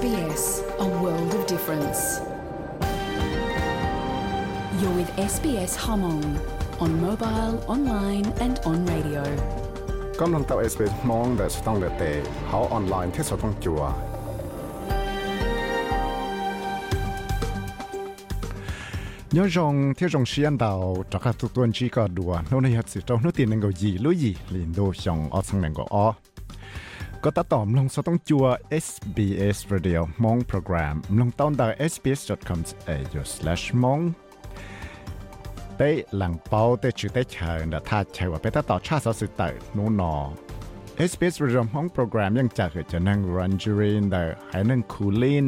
SBS, a world of difference. You're with SBS Hmong on mobile, online, and on radio. กำลังตับ SBS มองแต่สต้องเดเตเขาออนไลน์ที่สต้องจัวnhớ rằng theo dòng xuyên đầu cho các tụ tuần chỉ có đùa nó này hết sự trong nó tiền năng gì lối gì ก็ตัดต่อมลงสต้องจัว SBS Radio มองโปรแกรมลงต้นดาง sbs.com.au/mong ได้หลังเป้าแต่ชื่อได้เชิญแต่ถ้าใช่ว่าเป็นตัดต่อชาติสื่อเตอร์นูนอ SBS Radio มองโปรแกรมยังจะเกิดจะนั่งรันจูรินแต่ให้นั่งคูลิน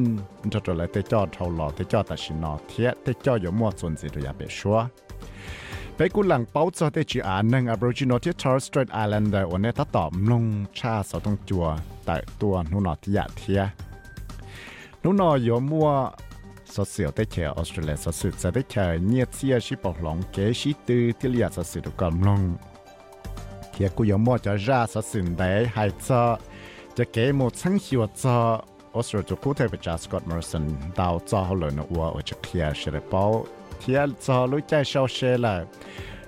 จะตัวเลยแต่จอดเท่าหล่อแต่จอดแต่ชินอเทียแต่จอดอยู่มั่วส่วนสิทธิยาเปชัว ไปกุหลังเป้าจอดได้จีอาหนึ่ง Aboriginal ที่ Torres Strait Islander วันนี้ถ้าตอบลงชาสอตรงจัว แต่ตัวนุนอที่ยาเทียนุนอยมัวสดเสียวได้เชียออสเตรเลียสดสืดจะได้เชียเนียเซียชิปอกหลงเกชิตือที่เลียสอสืดก่อนลงเทียกูยมัวจะราสดสืดได้หายจอจะเกหมดทั้งชีวจอออสเตรเลียจะกู้เทปจากสกอตมอริสันดาวจอเขาเลยนัว่าจะเคลียร์เชลเป้า thiệt cho lối chạy sau xe là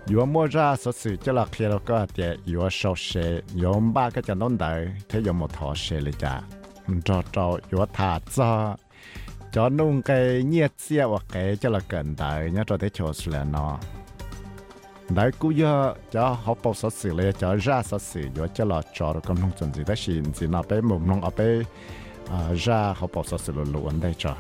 yếu mua ra số sự cho là khi nó có thể yếu sau xe yếu ba cái chân nón đời thế yếu một thọ xe là chả cho cho yếu thả cho cho nung cái nhiệt xe hoặc cái cho là gần đời nhá cho thế chỗ là nó. Đấy, cú giờ cho họ bảo số sự là cho ra số sự yếu cho là cho được công nông chuẩn gì đó xin gì nào bé mồm nông ở bé ờ, ra họ bảo số sự luôn luôn đây cho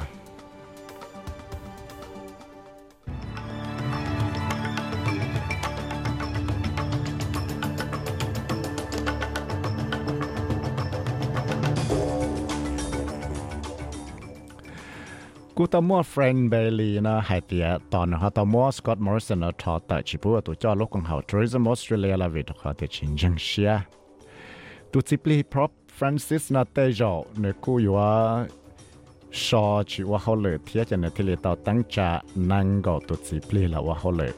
กูตมอ friend Bailey นะหายเตียตอนเขาตมอ Scott Morrison นะทอแต่ชิบัวตัวจอลูกของเขา Tourism Australia ละวิทเขาเตชินจังเชียตัวจิปลี prop Francis นะเตจอเนี่ยกูอยู่ว่าชอชิว่าเขาเลยเทียจะเนที่เลยต่อตั้งจะนั่งก็ตัวจิปลีละว่าเขาเลย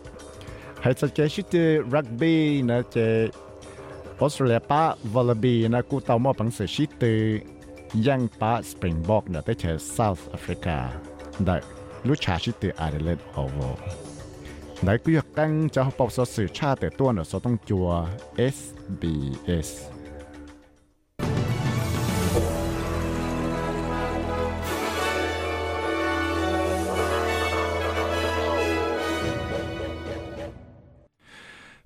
ให้จะเจชิตรักบี้นะเจออสเตรเลียป้าวอลบีนะกูตอมอปังเสชิตยังป้าสปริงบอกเนี่ยได้เจอ South Africa ได้รู้ชาชิตอาร์เดเลดโอโวได้ก็อยากตั้งจะปอบสื่อชาติตัวเนี่ยสต้องจัว SBS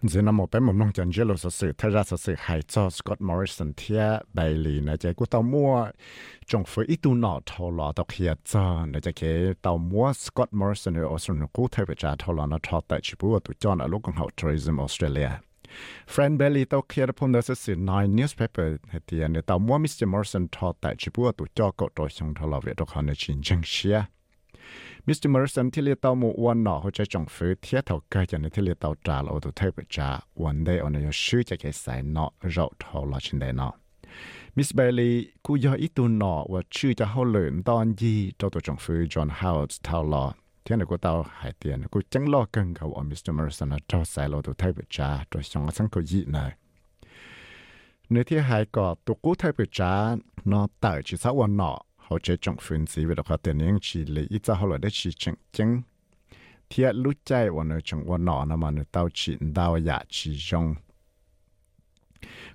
จนมอไปมุมน้องจันเจโลสสื่อทราสสื่อไฮจอสกอตมอริสันเทียไบลีนะเจกูตอมัวจงฟื้อีตูนอทอลอตอเคียจอนะเจเคตอมัวสกอตมอริสันออสเตรเลียกูเทปจาทอลอนอทอแต่ชิบัวตุจอนอลูกของเขาทัวริซึมออสเตรเลีย Friend Belly ตอเคียพมเดสสื่อ nine newspaper เฮตียนตอมัวมิสเตอร์มอริสันทอแต่ชิบัวตุจอกโตชงทอลอเวตอคอนชินจังเชีย Mr. Morrison ที่เรียกตัวมูวันหนอเขาจะจงฟื้นเทียเท่าเกิดจากในที่เรียกตัวจ่าเราตัวเทพจ่าวันเดียวเนี่ยชื่อจะแค่ใส่หนอเราเท่าละชินเดนอมิสเบลลี่กูยออีตัวหนอว่าชื่อจะเขาเหลือนตอนยี่ตัวตัวจงฟื้นจอห์นฮาวส์เท่าละเทียนกูเต้าหายเตียนกูจังรอกันกับว่ามิสเตอร์มอริสันเจ้าใส่เราตัวเทพจ่าตัวสองสังกุยี่เลยในที่หายก็ตัวกูเทพจ่านอเต่ เขาจะจงฟื้นสีเวลาเขาเตือนยังชีเลยอีจะเขาเลยได้ชีจังจังเทียรู้ใจวันนึงจังวันหนอนะมันเต้าชีดาวอยาชีจง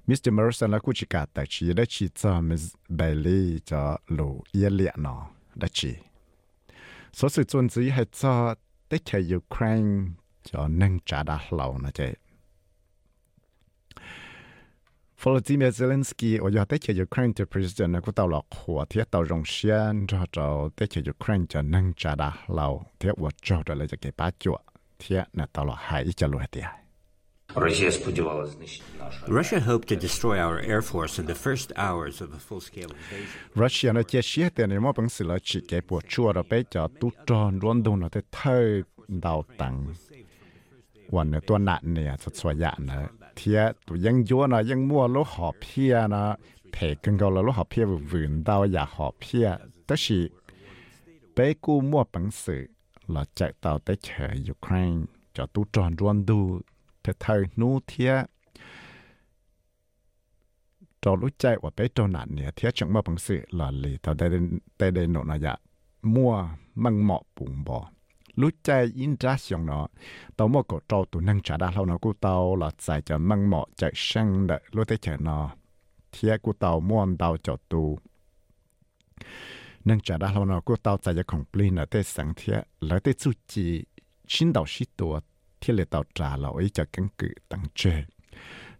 มิสเตอร์มอร์สันและกุจิกาแต่ชีได้ชีจะมิสเบลลี่จะลูยเลียนอได้ชีสสุดนสีให้จะได้เทียูเครนจะนึ่งจ่าดาเหล่านะเจ Volodymyr Zelensky ở giờ tới chơi Ukraine cho president này của tàu lọ của thiết tàu rồng xiên cho tàu tới chơi Ukraine cho nâng trà đà lâu thiết của cho rồi lại cho cái bá chuột thiết là tàu lọ hải cho lùi tiệt Russia hoped to destroy our air force in the first hours of a full-scale invasion. Russia nó chia sẻ tiền để mua bằng sự lợi chỉ cái bộ chua rồi bây giờ tu tròn luôn đâu nó tới thơi đào tặng. Còn tuần nạn này thật xoay dạng nữa. เทียตัวยังยัวนะยังมั่วลูกหอเพียนะเผกันก็แล้วลูกหอเพียฝืนดาวอยากหอบเพียแต่สิไปกู้มั่วปังสือหลังจากเตาได้เฉยยูเครนจะตู้จอนรวนดูเธอเธอนู้เทียจอรู้ใจว่าไปจนัดเนี่ยเทียจังมั่วปังสือหล่อเลยเตาได้ได้ได้หนนอยากมั่วมังเหมาะปุ่งบ่ lúc chạy in ra xong nó tao mua cổ trâu tụ năng trả đa lâu nó của tao là chạy cho măng mọ chạy sang đợi lúc tới chờ nó. Thiết của tao mua tao cho tụ năng trả đa lâu nó của tao chạy cho không complete ở tới sáng thiệt, lấy tới chú chỉ xin đầu sĩ tổ thiệt là tao trả là ấy cho căn cứ tăng chơi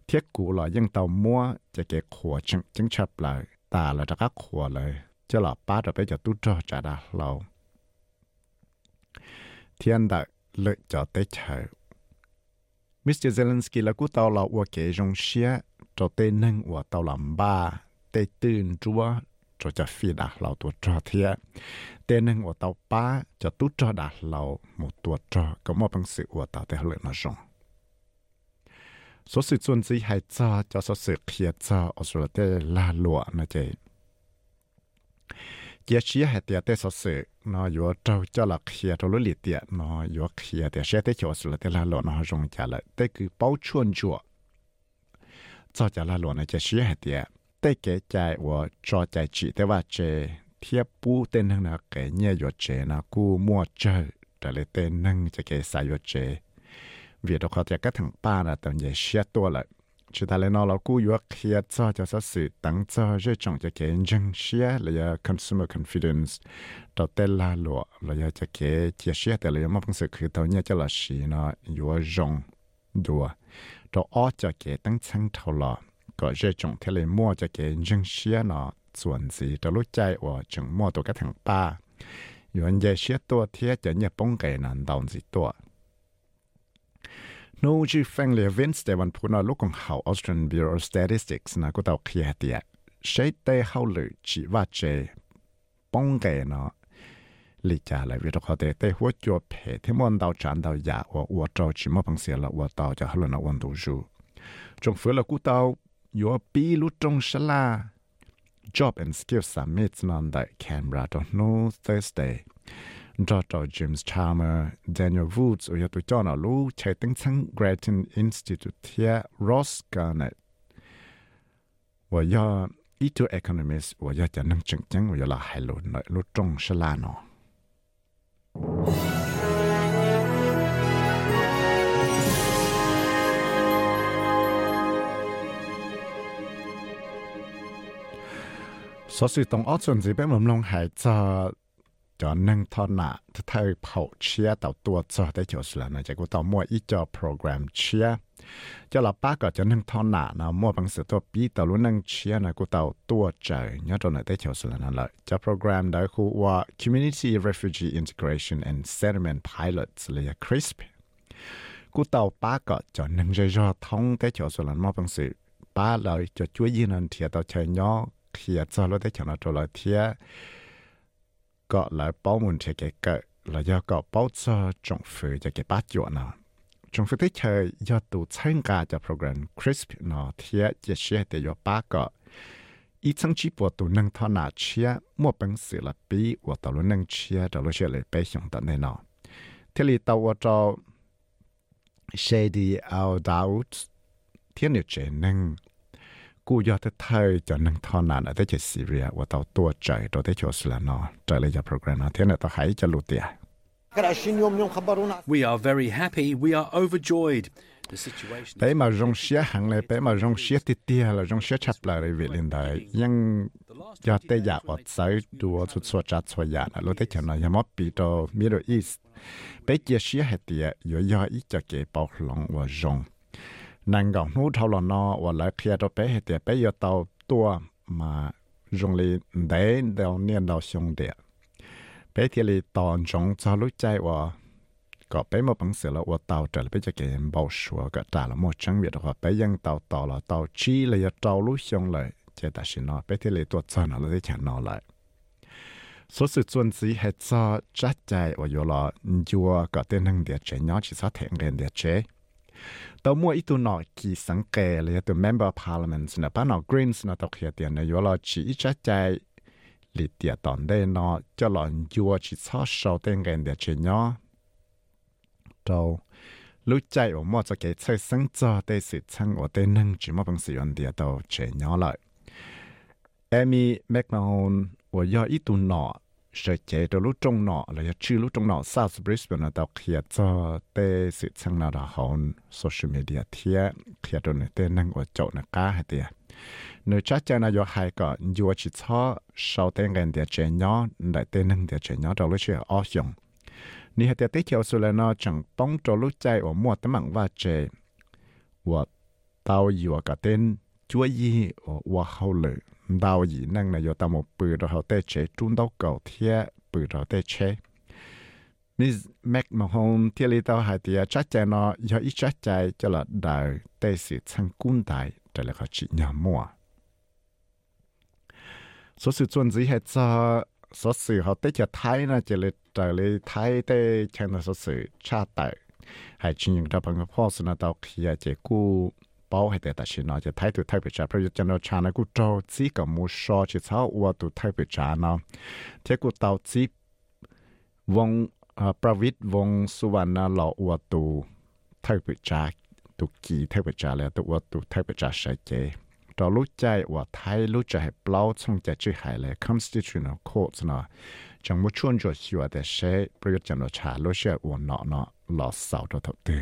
thiết cũ là dân tàu mua cho cái khổ chứng chứng chấp lại. Ta là các khổ lại cho là ba rồi bây giờ tu cho trả đã lâu thiên đại lợi cho tế chờ Mr. Zelensky là cú tàu là ua kể rong xia cho tế nâng ua tàu làm ba tế tương chúa cho cho phi đạt lâu tuột cho thiệt tên nâng của tàu ba cho tu cho đạt lâu một tuột cho có một bằng sự của tàu để lợi nó rong. Số sự chuẩn chỉ hay cho cho số sự kia cho ở số là là lụa nó vậy giờ chỉ hay tiệt tế số sự nó yếu trâu cho là kia trâu lưỡi tiệt nó yếu kia tiệt sẽ tế chỗ số là tế la lộ nó rong trả lại tế cứ bao chuồn chùa cho trả la lộ này giờ chỉ hay tiệt tế kế chạy và cho chạy chỉ tế và chế thiếp bú tên năng là cái nhẹ yếu chế nó cú mua chơi trả lại tên năng cho cái sai yếu chế vì đó có thể các thằng ba là tầm nhẹ xe tua lại chỉ ta lên nó là cú yếu kia cho cho sự sự tăng cho rất trọng cho cái dân xe là consumer confidence đầu tiên là lụa là cho cái chia sẻ แต่ là một phương sự คือตัวเนี้ยจะ là gì nó yếu rong đùa đó ở cho cái tăng chân thầu là có rất trọng thế là mua cho cái dân xe nó chuẩn gì đó lúc chạy và chừng mua ตัว các thằng ba yếu nhẹ xe tua thế cho nhẹ bông cái nạn đầu gì tua no ji feng le vince de van puna lokong how Austrian Bureau of Statistics na ko tao khia tia shei te how lu chi wa che bong ge no li cha la vi ko te te huo chuo pe te mon dao chan dao ya wo wo zhao chi mo pang xie la wo dao ja hlo na wan du ju zhong fu le ku tao yo bi lu zhong job and skill summit nan da Canberra don't Thursday. Dr. James Chalmers, Daniel Woods, rồi tụi cho nó lú chạy tính sang Grattan Institute here, Ross Garnett. Và do ít tuổi economist, và do chả năng chứng chứng, và do là hai lũ nội lũ trong sẽ là nó. Sở sự tổng ớt chuẩn gì bé mầm lòng hải cho จอนั่งทอนะถ้าเธอเผาเชียต่อตัวจอได้จอสละนะจากกูต่อมั่วอีจอโปรแกรมเชียจะหลับป้าก็จะนั่งทอนะนะมั่วบางสือตัวปีต่อรู้นั่งเชียนะกูต่อตัวใจยอดจอนะได้จอสละนั่นเลยจะโปรแกรมได้คูว่า Community Refugee Integration and Settlement Pilots เลย CRISP กูต่อป้าก็จะนั่งจอท้องได้จอสละมั่วบางสือป้าเลยจะช่วยยืนนันเทียต่อเชยย่อเทียจอแล้วได้จอนะตัวเลยเทีย có lại bao muốn chơi cái cỡ là do có bao giờ trong phía cho cái bát chuột nào trong phía tích chơi do tụ 参加 cho program crisp nó thiết chỉ sẽ để do bát cỡ ý chẳng chỉ bộ tụ năng thọ nào chia mua bằng sự là bị và tàu luôn năng chia tàu luôn chơi lại bé hiện tại này nó thế thì tàu ở cho shady out đạo thiên điều chế năng กูยอดไทยจะนั่งทอนานแต่จะซีเรียว่าตัวตัวใจตัวที่ชอสละนอใจเลยจะโปรแกรมนะเทียนตัวหายจะลุเตีย We are very happy. We are overjoyed. The situation ไปมาจงเสียหังเลยไปมาจงเสียติเตียแล้วจงเสียชับเลยเวลินได้ยังยอดแต่อย nàng gọng nú thâu lò nó và lại kia cho bé hết tiền bé giờ tàu tua mà dùng lì để đào niên đào xuống địa bé thì lì tòn trong cho lúc chạy và có bé một bằng sửa là và tàu trở lại bây giờ cái bảo sủa cả trả là một trăm việt đó bé dân tàu tàu là tàu chi là giờ tàu lúc xuống lại chỉ ta xin nó bé thì lì tuột cho nó là để chẳng nó lại số sự chuẩn sĩ hết cho chắc chạy và yo là chưa có tên năng địa chế nhỏ chỉ sát thể hiện địa chế ตัวมัวอีตัวนอกีสังเกตเลยตัว member parliament นะป้านอ greens นะตกเขียเตียนเนยว่าชีอีชัดใจหลีเตียตอนได้นอจะหลอนยัวชีชอบชาวเต้นกันเดียเชนยอตัวรู้ใจว่ามัวจะเกิดใช้สังจอได้สิช่างว่าได้นั่งจิมว่าเป็นสิ่งเดียตัวเชนยอเลยเอมี่แมกโนนว่าย่ออีตัวนอ sẽ chế cho lúc trong nọ là ya chữ lúc trong nọ South Brisbane là tao kia cho tê sự sang nào đó hòn social media thia kia đồ này tê năng ở chỗ này cá hay tiệt nếu chắc chắn là do hai cái dù chỉ cho sau tên gần địa chế nhỏ đại tê năng địa chế nhỏ đầu lúc chuyện ở dùng ni hay tiệt tiếp theo số là nó chẳng bóng cho lúc chạy ở mua tấm bằng và chế và tao yêu cái tên chúa gì ở và hậu lửa đào gì năng là do tao một bự rồi họ tê chế trung đâu cầu thia bự rồi tê chế. Miss McMahon thiết lý tao hai tia chắc chắn nó, do ít chắc chắn cho là đời tê sự sang cung đại trở lại họ chỉ nhà mua. Số sự chuẩn gì hết cho, số sự họ tê cho thái nó chỉ là trở lại thái tê chẳng là số sự cha đại hay chỉ những cái bằng cái post nó tao kia chỉ cú bảo hay tại chỉ nói chỉ thấy tụi thay bị trả, bây giờ cho nó cha nó cũng cho chỉ có mua so chỉ sao qua tụi thay bị trả nó, thế cũng tàu chỉ vong Pravit vong Suvanna lọ qua tụi thay bị trả, tụi kỳ thay bị trả là tụi qua tụi thay bị trả sai chế. đó lúc chạy và thái lúc chạy bao trong chạy chữ hải là constitutional court nó chẳng một chuồn cho xíu để sẽ bây giờ cho nó trả lúc sẽ và nó nó lọ sáu đó thật tư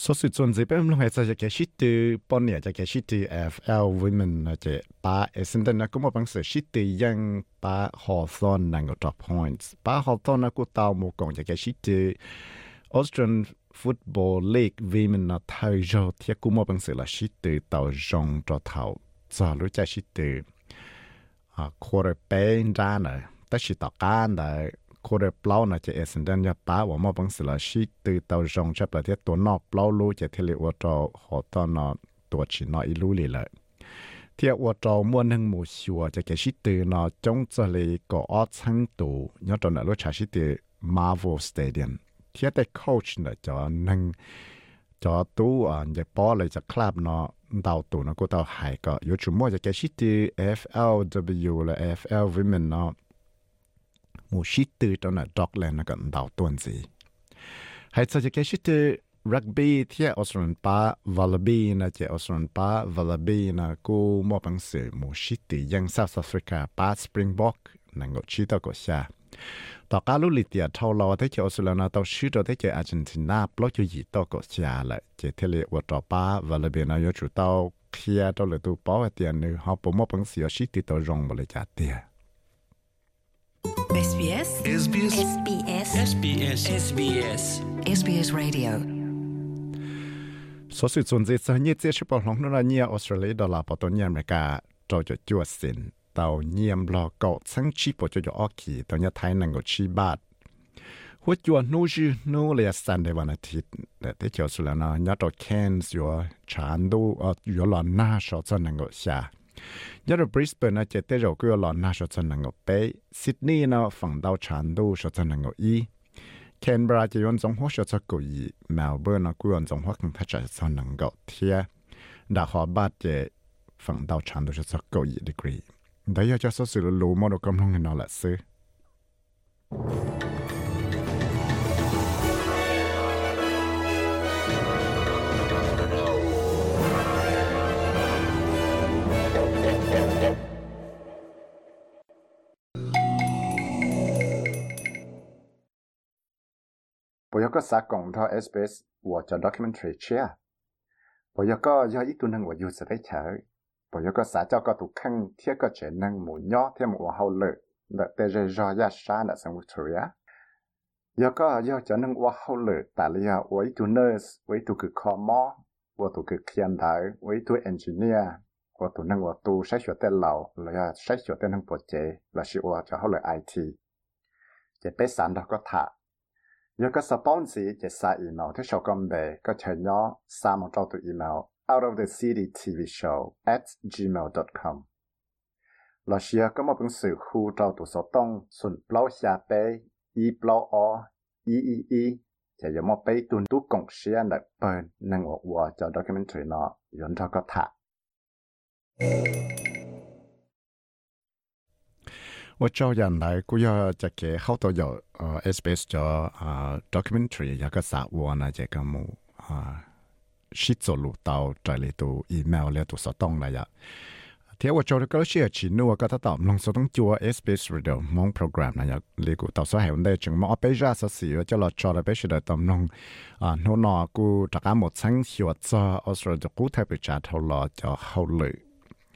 số sự chuẩn gì bên lúc này sẽ cái shit từ bọn nhà cái shit từ FL women, là cái ba Essendon là cũng một bằng sự shit từ ยัง ba Hawthorne năng drop points. Ba Hawthorne là cũng tao một con cái shit từ Australian Football League, women, là thay cho thì cũng một bằng sự là shit từ tao rong cho thảo giờ lúc cái shit từ à quarterback ra nữa tất nhiên tao can đấy โคเรปล่าน่าจะเอสันดนยาป้าว่ามอบังสละชีตือเตาจงจะประเทศตัวนอกเปล่ารู้จะเทเลวจอหอตอนตัวชินออีรู้เลยเลยเทียวจอมวนหนึ่งหมู่ชัวจะเกิดชิตือนอจงจะเลยก่อชั้งตูยอดตอนรู้ชาชิตือมาร์เวลสเตเดียมเทียแต่โค้ชเนะจอหนึ่งจอตู้อ่านจะป้อเลยจะคลับเนาะดาวตัวนะก็ดาวหายก็ยู่ชุมว่าจะเกิดชิตี FLW และ FL Women เนาะ มูชิตือตอนนั้นดอกแลนกันดาวตัวนี้ให้สัจเกชิตือรักบี้ที่ออสเตรเลียป้าวอลบี้นะเจอออสเตรเลียป้าวอลบี้นะกูมอบังสือมูชิตือยังเซาท์แอฟริกาป้าสปริงบ็อกนั่งก็ชิตก็ชาต่อการลุลิเตียเท่าเราที่เจอออสเตรเลียนะต่อชื่อเราที่เจออาร์เจนตินาปลอกอยู่ยีตก็ชาละเจเทเลวัตป้าวอลบี้นะยจุดเต้าเคลียร์ตัวเลยตัวป้าเตียนนึกเขาผมมอบังสือชิตือตัวรองบริจาเตีย SBS SBS SBS SBS SBS SBS Radio สสุดส่วนเสียเนี่ยเสียชิบหลงนั่นละเนี่ยออสเตรเลียดอลลาร์ปอตเนี่ยอเมริกาจอยจั่วสินเต่าเยี่ยมรอเกาะสังชีปจอยออขีตอนเนี่ยไทยนังกชีบาทหัวจวนนู้ชื่อนู้เลียสันในวันอาทิตย์แต่ที่เขียวสุดแล้วนะยัดตัวเคนส์อยู่ชานดูอ่ะอยู่หลอนหน้าชอตนังกชา nhớ Brisbane nó chỉ tới rồi cái lon na số chân năng ngọc bé Sydney nó phẳng đau chán đu số chân năng ngọc y Canberra chỉ yon giống hóa số chân ngọc y Melbourne nó cũng yon giống hóa càng phát triển chân năng ngọc thia đã họ bắt phẳng đau chán đu số chân ngọc y degree đấy cho số sự lù mà nó cầm lòng nó là sư bây giờ có sa cộng thọ SBS của cho documentary chia bây giờ có do ít tu năng của user đấy chở bây giờ có sa cho có tụ khăn thiết có chế năng mũ nhỏ thêm một hậu lệ là tê rê do ya sa là sang Victoria giờ có do cho năng qua hậu lệ tại là với tu nurse với tu cực khó mò với tu cực khiên đại với tu engineer và tụ năng và tu sách sửa tên lầu là sách sửa tên năng bộ chế là sự và cho họ là IT. Chế bế sản đó có thả 有個 sponsor 嘅曬 email 嘅手工幣，個長咗三個多對 email out of the city TV show at gmail.com。老師啊，咁我本書護照讀所東，順 blog 下邊，e blog o e e e，就有冇俾段都共識啊？嚟本能我我就 documentary 咯，用咗個塔。我招人嚟，佢有只嘅好多有誒 SBS 咗啊 documentary 有個實話呢，只咁冇啊，寫咗路到在嚟到 email 咧，到所當嚟呀。thì ở chỗ cái chuyện chỉ nữa cái đó lòng số đông chúa SBS Radio mong program này lấy số hiệu đây chúng mong bây giờ số sự cho là cho là bây giờ tầm lòng à nó nó cụ tất cả một sáng hiệu cho Australia cụ thể bị trả thầu là cho hậu lợi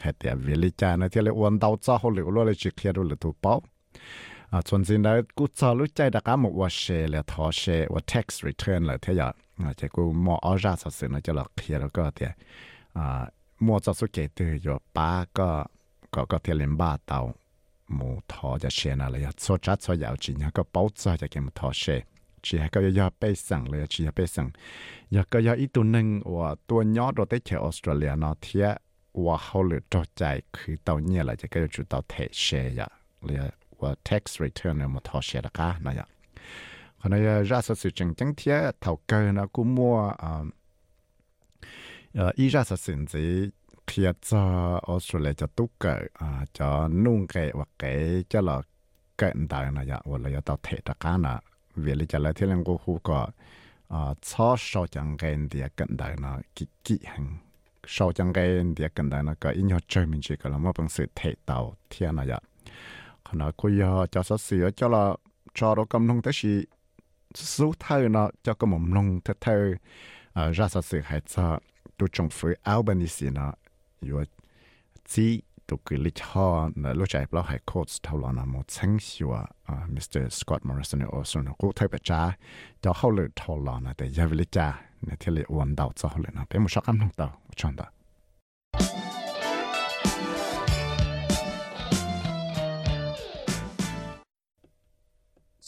รอจอเลยไปเฉยตอมลงอ่าโน่นอกูจากการหมดทั้งหัวจอออสเตรเลียกูไทยไปจ้าเท่ารอจะเข้าเลย hệ tiệt vì lý cha nó thì là uốn đầu cho họ liệu lo là chỉ kia rồi là tụ bảo à chuẩn xin đấy cú cho lúc chạy đã cả một quả xe là thọ xe và tax return là thế giờ à chỉ cú mua ở ra sao xin nó cho là kia rồi có tiệt à mua cho số kế từ rồi ba có có có thể lên ba tàu một thọ cho xe nào là số chát số giàu chỉ nhá có bảo cho cho cái một thọ xe chỉ hay có giờ bây sang là chỉ bây sang giờ có giờ ít tuầnนึงว่าตัวย่อตัวเตะเชออสเตรเลียเนาะเทีย 我后来就在去到你了，就个就到台些呀，了我 tax return 那么套些了噶那样，可能要热是是正正天头根那估摸啊，呃，一热是甚至贴着澳洲来就都个啊，就弄个或个叫了更大那样，我了要到台的噶那，为了叫来天能够胡个啊，操少讲个的更大那几几很。sau chẳng cái địa gần đây nó có in nhiều chơi mình chỉ có là một bằng sự thể tạo thiên này ạ? Còn nói cô giờ cho sát sửa cho là cho nó cầm nông tới gì số thay nó cho cái mồm nông thay thay à, ra sát sửa hay cho tôi trồng phơi áo xí nó. Rồi chỉ ตุกิลิชอนะลูกชายเราให้โค้ชเท่าลอนะมดเซงชัวอ่ามิสเตอร์สกอตต์มอริสันโอสุนกูเทปจ้าจะเข้าเลยเท่าลอนะแต่ยาวิลิจ้าเนี่ยที่เลยวันดาวจะเข้าเลยนะเป็นมุชกัมทงเต่าชอนเต่า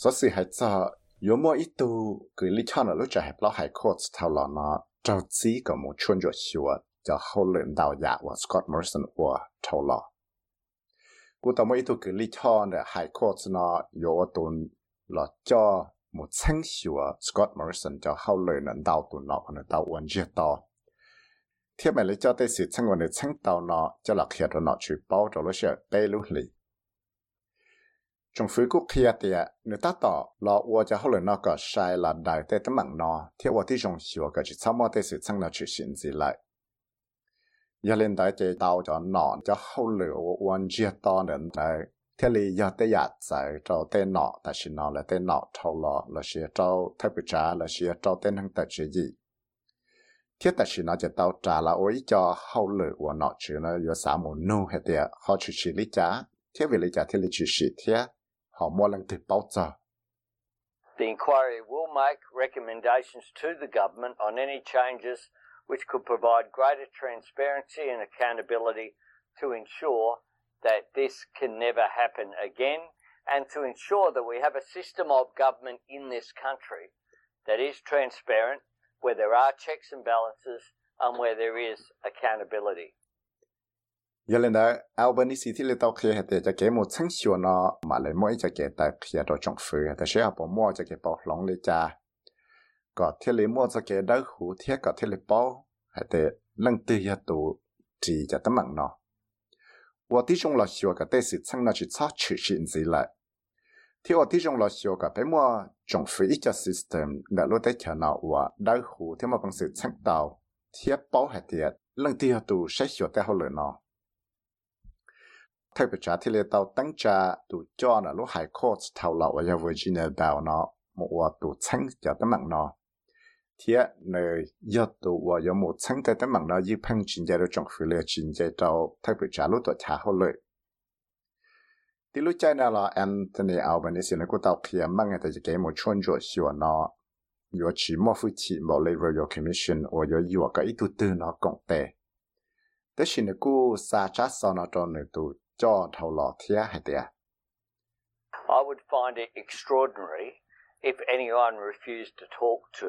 số sự hại cho yo mo ít tu cứ lý cho nó lúc trả hẹp lo hại cốt thảo lo nó trao chí có một chuyên cho sửa 穿咗笑啊，就后轮到日话 Scott Morrison 话头来。กูต่อมาอีตัวคือลิชอนเนี่ยไฮคอร์สนะโยตุนหลอจอ một清少啊，Scott Morrison 就后来能到到落，可能到วัน日到。贴埋你做啲事情，我哋清到呢，就落去到落去包咗落去背落嚟。仲飞过去啲，你得到落我就后来那个晒啦，大啲啲问呢，贴我啲仲少个就差唔多啲事情落去先至嚟。一年大就到咗呢，就后来我วัน日到能嚟。thế li giờ tới giờ tại trâu tên nọ ta chỉ nọ là tên nọ thâu lọ là chỉ trâu thay bị trả là chỉ trâu tên hàng tài chỉ gì thiết ta chỉ nọ chỉ tao trả là ôi cho hậu lửa của nọ chỉ nó có sáu một nô hay tiệt họ chỉ chỉ lý trả thiết vì lý trả thiết lý chỉ chỉ thiết họ mua lần từ bao giờ The inquiry will make recommendations to the government on any changes which could provide greater transparency and accountability to ensure that this can never happen again and to ensure that we have a system of government in this country that is transparent, where there are checks and balances, and where there is accountability. giờ lên đó Albanese thì lên tàu kia thìจะเก็บหมดทั้งส่วนเนาะมาเลยมั่วจะเก็บแต่kiaตัวจงฟื้นแต่เชื่อผมมั่วจะเก็บปอกหลงเลยจ้าก็ที่เลยมั่วจะเก็บได้หูเทียก็ที่เลยปอ which could provide greater transparency and accountability to ensure that this can never happen again and to ensure that we have a system of government in this country that is transparent, where there are checks and balances, and where there is accountability. Yelena Albanese ti le khia ja ke mo chang shio na ma le mo ja ke ta khia to chong ta she po mo ja ke long le có thiết lý mua cho cái đất hú thiết có thiết lý bao. Hay thế lăng tư ya tù, chỉ cho tấm mạng nó. Và tí trong là xíu cả tế sự chăng nó chỉ cho chữ gì lại. Thì ở tí trong là xíu cả bé mua trong phí cho system, đã lô tế chờ nó và đất hú thế mà bằng sự chăng tàu thiết bao hay thế lăng tư ya tù sẽ xíu tế hậu lời nó. Thay vì trả thì lê tàu tăng trả tù cho là lúc hải court thảo lậu ở Virginia Bell nó một tù chăng cho tấm mạng nó thế thiết giờ tụ và giờ một tháng tới tới mạng đó như phăng chính gia trong phi lệ chính gia trâu thay bị trả lúc tụ trả hậu lợi thì lúc chạy nào là Anthony Albanese nó cũng tao kia mang người ta chỉ cái một chuyên chỗ xíu nó yo chỉ mua phụ chỉ một lấy Royal Commission và yo yo cái ít tư nó cộng tệ thế thì nó cũng xa chát sau nó cho nó tụ cho thầu lọ thế hay thế I would find it extraordinary if anyone refused to talk to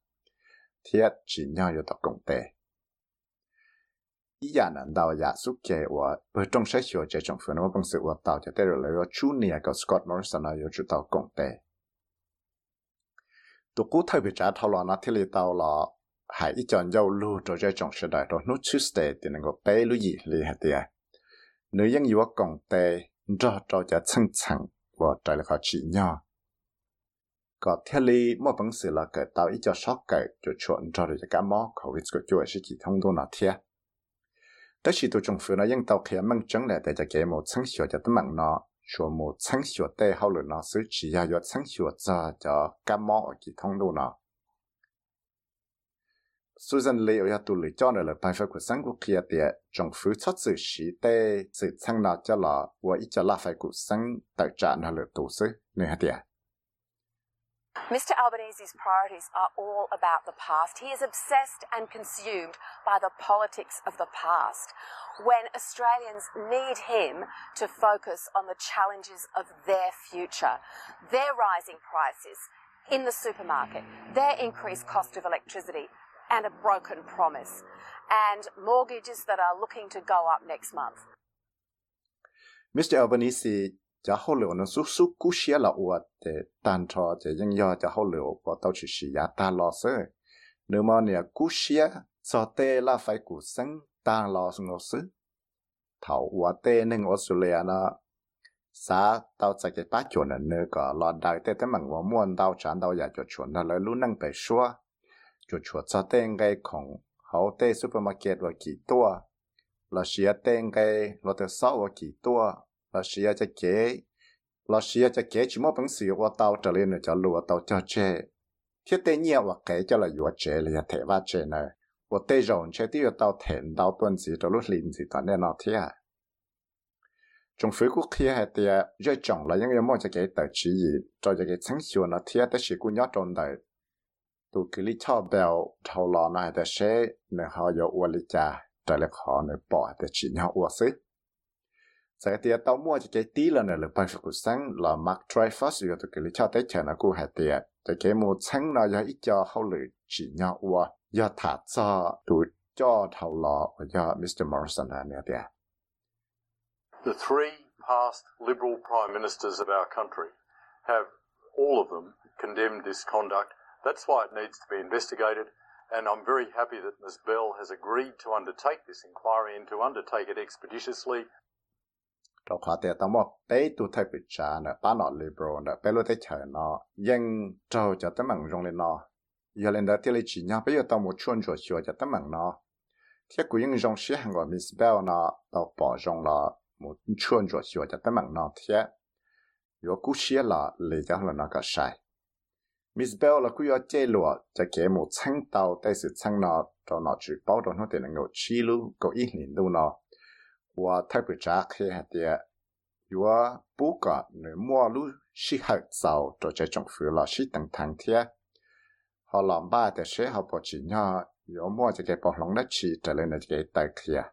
thiết chỉ nhau yêu tộc công tế. Ý giả nản đào giả giúp kê và bởi trong sách hiểu chế trong phương công sự và tạo cho tế rồi lấy chú nìa của Scott Morrison yêu chú tàu công tế. Tụ cú thay bị trả thảo lọ nó thiết lý tàu lọ hãy ý chọn dâu lưu cho chế trong sự đại rồi nút Tuesday thì nên có bế lưu gì lì hạt tìa. Nếu dân yêu công tế, rõ cho chế chân chẳng và trái lực họ chỉ nhau ก็เทลีมอบังสือละเกิดตาอีจะช็อกเกิดจุดชวนจอดจะกามอเขาวิสก็จ่วยสิจิทงดูนาเทียแต่สิตัวจงฝืนนะยังเตาเขียมังจังแหละแต่จะเกมอชังเสียวจะตั้งมังเนาะชัวโมชังเสียวเต้เขาหรือเนาะซื้อจียายอดชังเสียวจะจะกามอกิทงดูเนาะ Susan Lee ya tu li cho là bài phát của sáng của kia tiệt trong phứ chất sự sĩ tê sự sang nào cho là và ít cho là phải của sáng tại trạng là tu sư nơi hạt tiệt Mr Albanese's priorities are all about the past. He is obsessed and consumed by the politics of the past when Australians need him to focus on the challenges of their future, their rising prices in the supermarket, their increased cost of electricity, and a broken promise, and mortgages that are looking to go up next month. Mr Albanese จะเขาเหลียวนะสู้สู้กู้เชียละอวดแต่ตันทอจะยังยอจะเขาเหลียวพอเต้าชิสียาตาลอเซอเนื้อมอเนี่ยกู้เชียสอเตละไฟกุสังตางลอสงอซึเถาวัวเตหนึ่งออสเตรเลียนะสาเต้าจะเก็บป้าจวนเนื้อก็รอดได้แต่แต่มันว่ามวนเต้าฉันเต้าอยากจะชวนนั่นเลยรู้นั่งไปชัวจุดชวนสอเตงไงของเขาเตซูเปอร์มาร์เก็ตว่ากี่ตัวเราเชียเตงไงเราจะเศร้าว่ากี่ตัว là xia cho kế là xia cho kế chỉ một bằng sự của tàu trở lên cho lúa tàu cho chế. Thiết tế nhiều và kế cho là yếu chế là thể va chế này và tế rộng chế tiêu tàu thèn tàu tuần gì cho lúc linh gì toàn nên nó thế à trong phía quốc hay thì rất trọng là những cái mong cho cái tờ chỉ gì, cho cái sáng sủa nó thế tới chỉ cũng nhớ trong đời. Tụ cái lý cho bèo thầu lò này để sẽ nên họ có uo lý cha trở lại họ nên bỏ để chỉ nhau uo sức sẽ thì tao mua cho cái tí là là bài phục sáng là Mark Dreyfus rồi tụi cái cho tới chờ nó cũng hay tiệt cho cái một sáng nó giờ ít cho hậu lử chỉ nhau qua giờ thả cho tụi cho thầu lọ và giờ Mr Morrison là nè tiệt The three past Liberal Prime Ministers of our country have, all of them, condemned this conduct. That's why it needs to be investigated. And I'm very happy that Ms Bell has agreed to undertake this inquiry and to undertake it expeditiously rồi họ tiệt tao một bé tu thay bị trả nè ba nọ liberal nè bé lo thấy chờ nó nhưng trâu cho tấm bằng rong lên nó giờ lên đó thì lấy chỉ nhau bây giờ tao một chuồn rồi sửa cho tấm bằng nó thiết của những rong sĩ hàng gọi Miss Bell nó tao bỏ rong là một chuồn rồi sửa cho tấm bằng nó thiết rồi cú sĩ là lấy cho là nó cái sai Miss Bell là cú yếu chế lụa cho cái mộtชั้นtàu tại sựชั้นnó cho nó chỉ bảo đồ nó để nó ngồi chi lu có ít liền đâu nó 我特别扎开下的，我不过你马路是好走，做这种服了是等堂天，好老爸的时候不知呢，有么这个不弄得起，这里呢这个带开。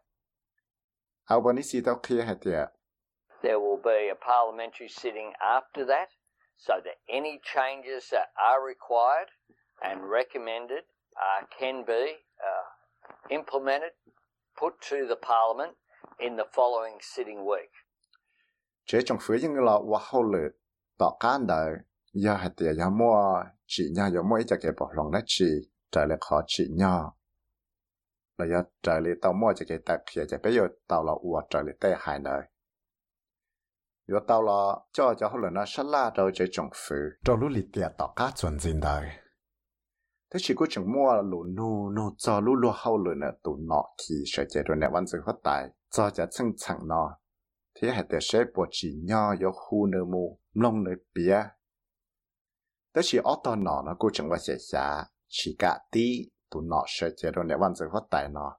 好不，你知道开下的。 There will be a parliamentary sitting after that, so that any changes that are required and recommended uh, can be uh, implemented, put to the parliament in the following sitting week. chế trong phía những là wa hậu lệ tỏ can đời giờ hạt tiền giờ mua chỉ nhà giờ mua ít cho cái bỏ lòng đất chỉ trả lại khó chỉ nhà là giờ trả lại tao mua cho cái tài kia cho bây giờ tao là uo trả lại tệ hai đời giờ tao là cho cho hậu lệ nó sát la đâu chế trong phía trong lúc lì tiền tỏ cá chuẩn gì đời thế chỉ có chừng mua lũ nu nu cho lũ lúa hậu lệ nè tụ nọ thì sẽ chế rồi nè văn sự phát tài cho cho chân chẳng nọ thế hệ để sẽ bộ chỉ nhỏ có khu nơ mù lông nơ bia đó chỉ ở đó nọ nó cũng chẳng qua sẽ xả chỉ cả tí tụ nọ sẽ chế rồi nè văn sự phát tài nọ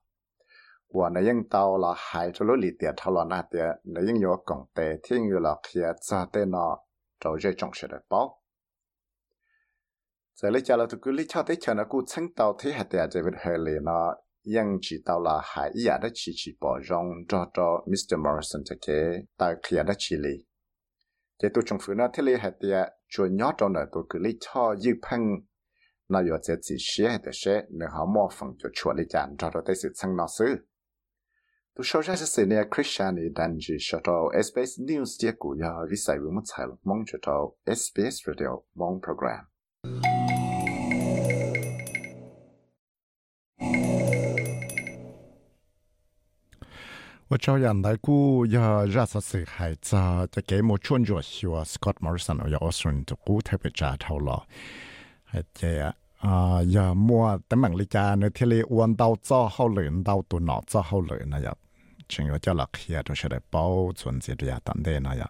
và nó ยัง tao là hai cho lối lì tiền thao là nát tiền nó ยัง có công tệ thế như là khi cho tên nó trâu dây trong sẽ được báo giờ lấy cho là tụi cứ lấy cho tới chờ nó cũng chân tao thế hệ tiền chỉ biết hệ lì nó ยังจีตาวลาหายอยากได้ชีชีปอรองจอจอมิสเตอร์มอริสันจะเกตายเคลียร์ได้ชีลีเจตัวจงฝืนนะที่ลีเหตียชวนยอดจอนตัวคือลีช่อยืพังนายจะจีเชียแต่เชเนื้อหามอฟังจะชวนลีจานจอจอได้สิสังนอซื้อตัวโชว์จะเสียเนี่ยคริสเตียนีดันจีชอตอ SBS News เดียกูยาวิสัยวิมุตไทยมองชอตอ SBS Radio มองโปรแกรม 我照样来估要热死死孩子，这给我穿着修 Scott Morrison 要 Australian 就估特别扎头了，系这啊要摸等问你家呢天里弯到早好轮到到脑早好轮那样，全要叫落去啊，都是来保存这啲啊等等那样。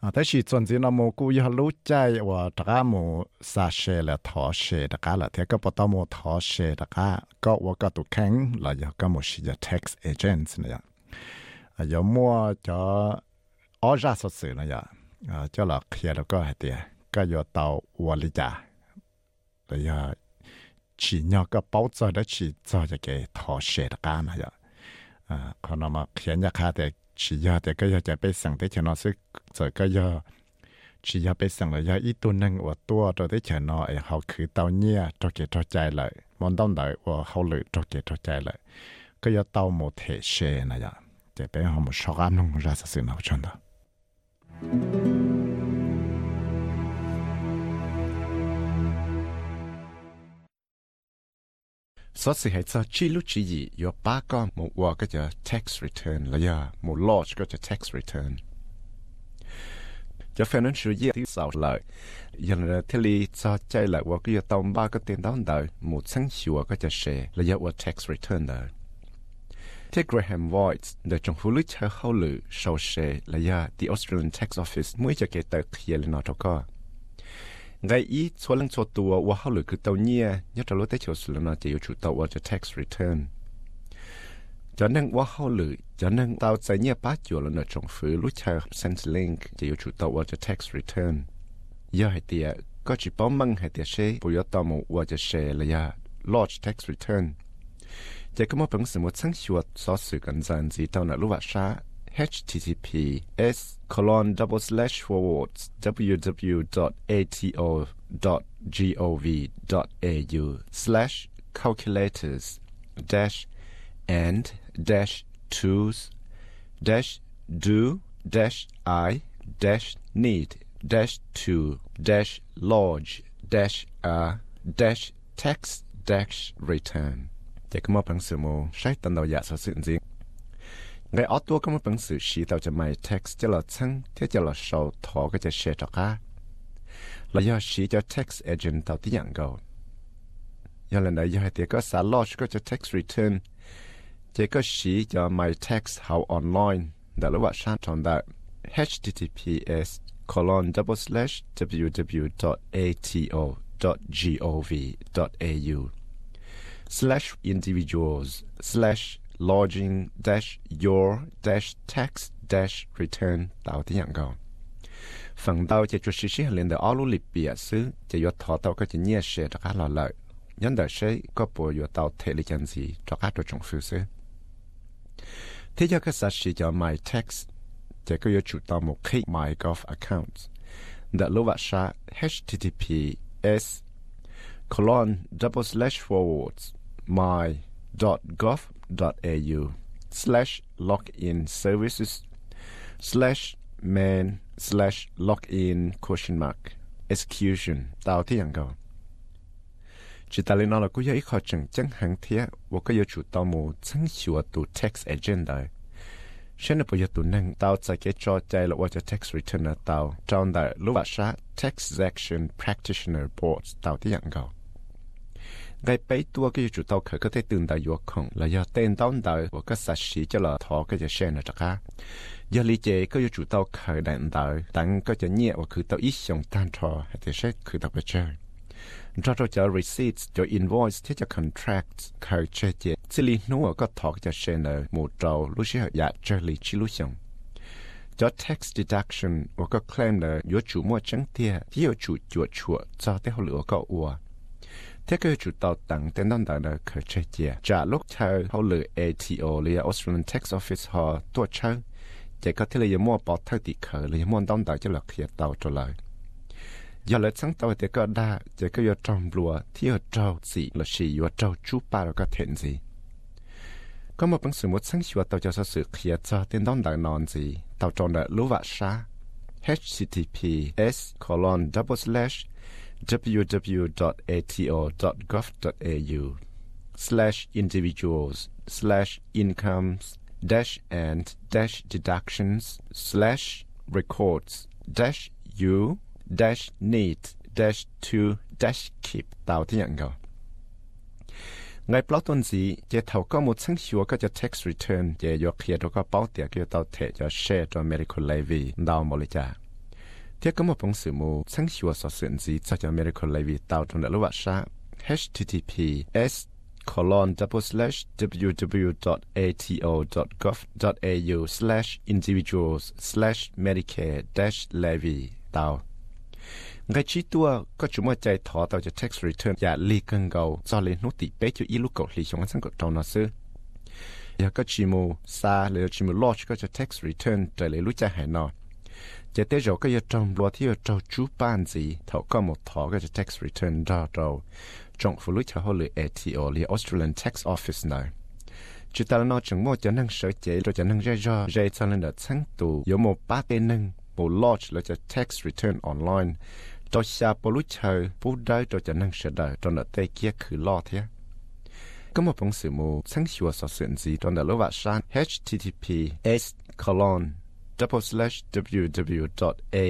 啊，但是总之那么估要录在我大家冇杀蛇了拖蛇大家了，睇个不到冇拖蛇大家，个我个都倾了，要个冇是个 tax agents 那 À, giờ mua cho ó ra sốt sự này giờ. À, cho là kia nó có hạt tiền cái giờ tàu qua lý trả giờ chỉ nhau cái bao giờ đó chỉ cho cho cái thọ sẽ là cái này giờ. À còn nó mà kia nhà khác thì chỉ giờ thì cái giờ จะไปสั่งที่ฉันเอาซื้อจะก็ยอ chỉ giờ ไปสั่งเลยอีตัวหนึ่งว่าตัวตัวที่ฉันเอาไอเขาคือเตาเนี่ยตัวเกตัวใจเลยมันต้องได้ว่าเขาเลยตัวเกตัวใจเลยก็ยอเตาหมดเทเชนะจ๊ะ te pe homo shogam nung ra sa sin chanda so si hai sa chi lu chi yi yo pa ko mo wa ka ja tax return la ya mo lodge ka ja tax return. Cho financial year thì sau lại dần là thế li cho chạy lại và cái tàu ba cái tiền đó đời một sáng sủa cái cho xe là do tax return đời ที่ Graham Voigt เดจงฟูลุชเข้าหรือโชเชและยา The Australian Tax Office มุ่ยจะเกตเตอร์เคลียร์นอทก็ไงอีชวนลังชตัวว่าเข้าหรือคือตัวเนี้ยยอดรู้ได้เฉียวสุดแล้วจะอยู่ชุดตัวว่าจะ tax return จะนั่งว่าเข้าหรือจะนั่งตาวใจเนี้ยป้าจัวแล้วเนจงฟูลุชเซนต์ลิงจะอยู่ชุดตัวว่าจะ tax return ยาให้เตียก็จีป้อมมังให้เตียเชปุยตอมูว่าจะเชและยา lodge tax return 这个么本事么曾学所属跟站子到那路瓦沙 https colon double slash forwards www.ato.gov.au slash calculators dash and dash tools dash do dash i dash need dash to dash lodge dash a dash text dash return แต่ก็มาพังสือโมใช้ตันดาวยาสสื่อจริงไงออตัวก็มาพังสือชีเราจะไม่เท็กซ์จะเราชั้งเที่จะเราโชว์ทอก็จะเชตอกะแล้วยอชีจะเท็กซ์เอเจนต์ตัวที่อย่างเก่ายอลันดายอเตียก็สาลอชก็จะเท็กซ์รีเทิร์นเจก็ชีจะไม่เท็กซ์ how online แต่ละว่าชาติทอนได้ https colon double slash www.ato.gov.au slash individuals, slash lodging, dash your, dash tax, dash return tạo tiếng nhận gòn phần đầu chỉ cho sĩ sĩ lên đờ áo lũ bìa xứ chỉ do thọ tao có chỉ nhẹ sẽ cho các lò lợi nhân đờ sẽ có bộ do tao thể lý chân gì cho các đồ trong sư xứ thế do các sát sĩ cho my tax chỉ có do chủ tao một cái my golf account đờ lô vạ sa https colon double slash forwards my.gov.au slash login services slash man slash login question mark execution. Tao thi hàng cầu chỉ ta lên nó là cũng dễ khó chẳng chẳng hàng thế và có yêu chủ tao mù chẳng sửa tụ tax agenda sẽ là bây giờ tụ năng, tao sẽ cái cho chạy là water tax returner tao. Trong đại lúc và sa tax action practitioner board tao thi hàng cầu ngay bấy tua cái chủ tàu khởi có thể tương đại vô khổng là do tên đón đời của các xã sĩ cho là thọ cái giờ sen là chắc á do lý chế có chủ tàu khởi đại đời tặng có chữ nhẹ và cứ tàu ít sống tan trò hay thể xét cứ tàu bây giờ cho cho cho receipts cho invoice thế cho contract, khởi chế chế xử lý nó có thọ cái giờ sen là một trâu lúc sẽ dạ chơi lý chi lúc sống cho tax deduction và có claim là do chủ mua trắng tiền thì do chủ chuột chuột cho tế họ lựa có ua thế cái chủ tàu tặng tên đông tặng là khởi chế chia trả lúc chơi họ lựa ATO lựa Australian Tax Office họ tua chơi chỉ có thể là mua bỏ thay tỷ khởi là mua đông tặng cho là khi tàu trở lại giờ lại sáng tàu thì có đa chỉ có giờ trong lúa thì ở trâu gì là gì, ở trâu chú ba rồi có thể gì có một bằng sự một sáng sủa tàu cho sự khi cho tên đông tặng non gì tàu trong là lúa vạ sa https colon double slash www.ato.gov.au slash individuals slash incomes dash and dash deductions slash records dash you dash need dash to dash keep. tao ti yang go ngai plo ton si je thau ko tax return je the jo share ท่าก็หมดทั้งชัวก็จะ tax return จะยกเขียนก็เป้าเตียก็จะเทจะ share ตัว medical levy ดาวมลิจ้า thế có một bằng sự mù sáng sủa sở sự gì cho cho medical levy tạo trong đại lúa sa https colon double slash www.ato.gov.au slash individuals slash medicare dash levy tạo ngay chỉ tua có chúng mà chạy thọ tàu cho tax return và li cân gầu cho lên nút tỷ bé cho ít lúc cầu li trong sáng cầu trong nó sư giờ có chỉ mù xa lấy chỉ mù lodge có cho tax return trở lại lúc chạy hải nọ chỉ tế rồi cái trong lo thì trong chú ban gì thầu có một thọ cái tax return ra rồi, trong phụ lúc cho họ lựa ATO lựa Australian Tax Office này chỉ ta nói chừng một cho năng sở chế rồi cho năng ra ra ra cho nên là sáng tù có một ba tên năng một lodge là cho tax return online. Cho xa bộ lúc chờ bố đời rồi cho năng sở đời trong là tê kia khử lo thế có một bằng sự mù sáng sủa sở sự gì trong là lô vạ san https colon double slash www.ato.gov.au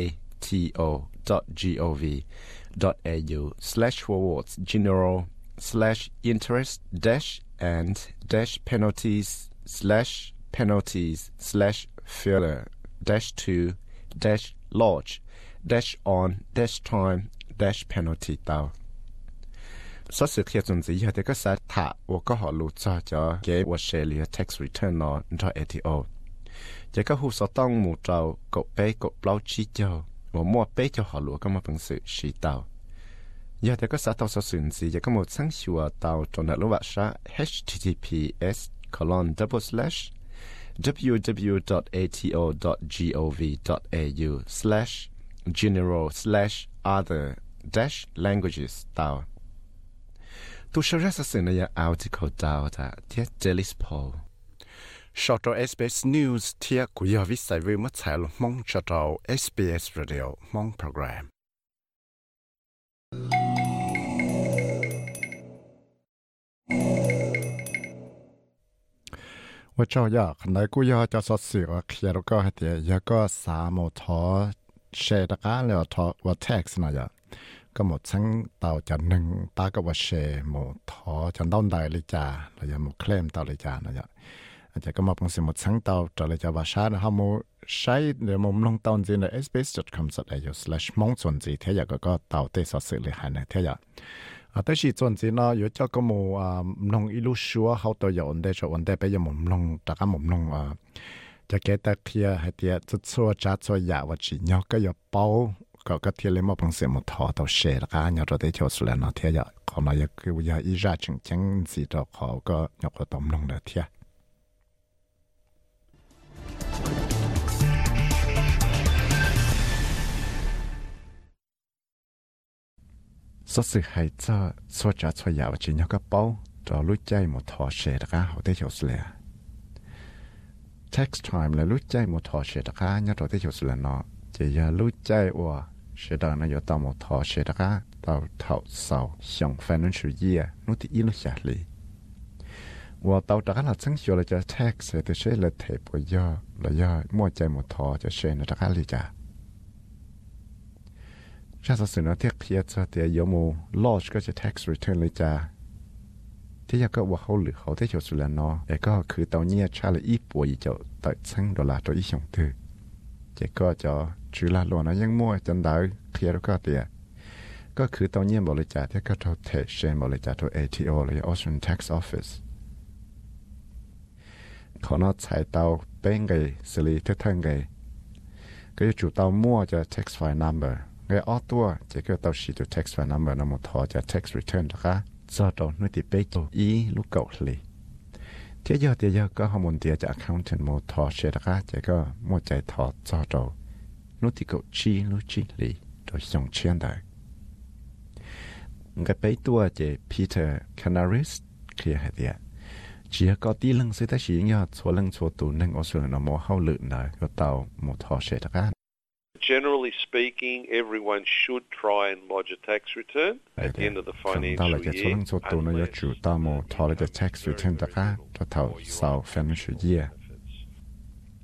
slash forwards general slash interest dash and dash penalties slash penalties slash filler dash two dash lodge dash on dash time dash penalty tao so sự khi chúng ta có sát thả và có họ lụt cho tax return nó ATO chỉ có hút số tông một trâu cột bé cột bao chi cho một mua bé cho họ lúa có một phần sự sĩ tàu. Giờ thì có xã tàu số sườn gì chỉ có một sáng sủa tàu trong đại lúa vạ sa https colon double slash www.ato.gov.au slash general slash other dash languages tàu. Tu sơ ra sa sườn này article tàu ta thiết Delis Paul ชอต SBS News เที่ยกุยวิสัยวิมัดสายลมองชอต SBS Radio มองโปรแกรมว่าเจ้าอยากไหนกูอยากจะสดสื่อว่าเคลียร์ก็ให้เดียยก็สามโมทอเชตก้าแล้วทอว่าแท็กซ์นะยะก็หมดทั้งเต่าจะหนึ่งตาก็ว่าเชโมทอจะต้องได้เลยจ้าเราจะหมดเคลมเต่าเลยจ้านะยะ จะก็มาเป็นสมุดสังเตาจะเลยจะว่าชานะฮะมูใช้เดี๋ยวมุมลงตอนจีนใน sbs.com.au/slash มองส่วนจีเทียก็ก็เตาเตสสื่อเลยหันนะเทียอ่ะแต่ชีส่วนจีนเนาะอยู่เจ้าก็มูอ่าลงอีลูชัวเขาตัวอยู่อันเดชอันเดไปยังมุมลงตะก็มุมลงอ่าจะเกตเทียให้เทียจะชัวจัดชัวยาว่าจีเนาะก็อย่าเป้าก็ก็เทียเลยมาเป็นสมุดทอตัวเชแล้วก็เนี่ยเราได้เที่ยวสุดแล้วเนาะเทียขอมาอยากคืออยากอีราจึงจังสีตัวขอก็ยกตัวตมลงเด้อเทีย สสิหาจ้าสวจัะสวยาวจีนเขาก็เป๋าจอรู้ใจหมดทอเชตกาเขาได้เฉียวเสีย text time แล้วรู้ใจหมดทอเชตกาเนี่ยเราได้เฉียวเสียเนาะจะอย่ารู้ใจว่าเชดานะอยู่ตามหมดทอเชตกาต่อเท่าเสาส่งแ financial year นู้ที่อิลุชาลีว่าต่อตะกันหลัดซึ่งชัวเราจะแท็กเสร็จเชื่อเลยเทปว่าย่อแล้วย่อมั่วใจหมดทอจะเชนตะกันเลยจ้ะ ชาติสุนเทียกเพียจะเตียยมูลอชก็จะ tax return เลยจ้าที่ยาก็ว่าเขาหรือเขาที่ชสุลนอแต่ก็คือตอนนี้ชาลีอีปัวอีเจ้าตัดซังดอลลาร์ตัวอีชงตือเจก็จะชื่อลาลวนะยังมั่วจันดาวเคลียร์ก็เตียก็คือตอนนี้บริจาคที่ก็ทเทเชนบริจาคตัวเอทีโอหรือ Austrian Tax Office ขอนอใช้เตาเป้งไงสิริทึ่งไงก็จะจุดเตามั่วจะ tax file number cái ở tua chỉ cái tàu xí từ text và number nó một thọ cho text return đó cả do đó nó thì bây giờ ý lúc cậu lì. Thế giờ thì giờ có họ muốn tiền cho accountant một thọ sẽ đó cả chỉ có một chạy thọ do đó nó thì cậu chi, lúc chi lì. Rồi xong chuyện đấy cái bây tua chỉ Peter Canaris kia hay tiệt chỉ có tí lưng sẽ ta chỉ nhớ số lưng số tụ nên ở sự nó mua hậu lự này có tàu một thọ sẽ đó cả Generally speaking, everyone should try and lodge a tax return at the end of the financial là cái year. lượng số tụ nó chủ tao một thọ là cái tax return đó cả cho thầu sau financial year.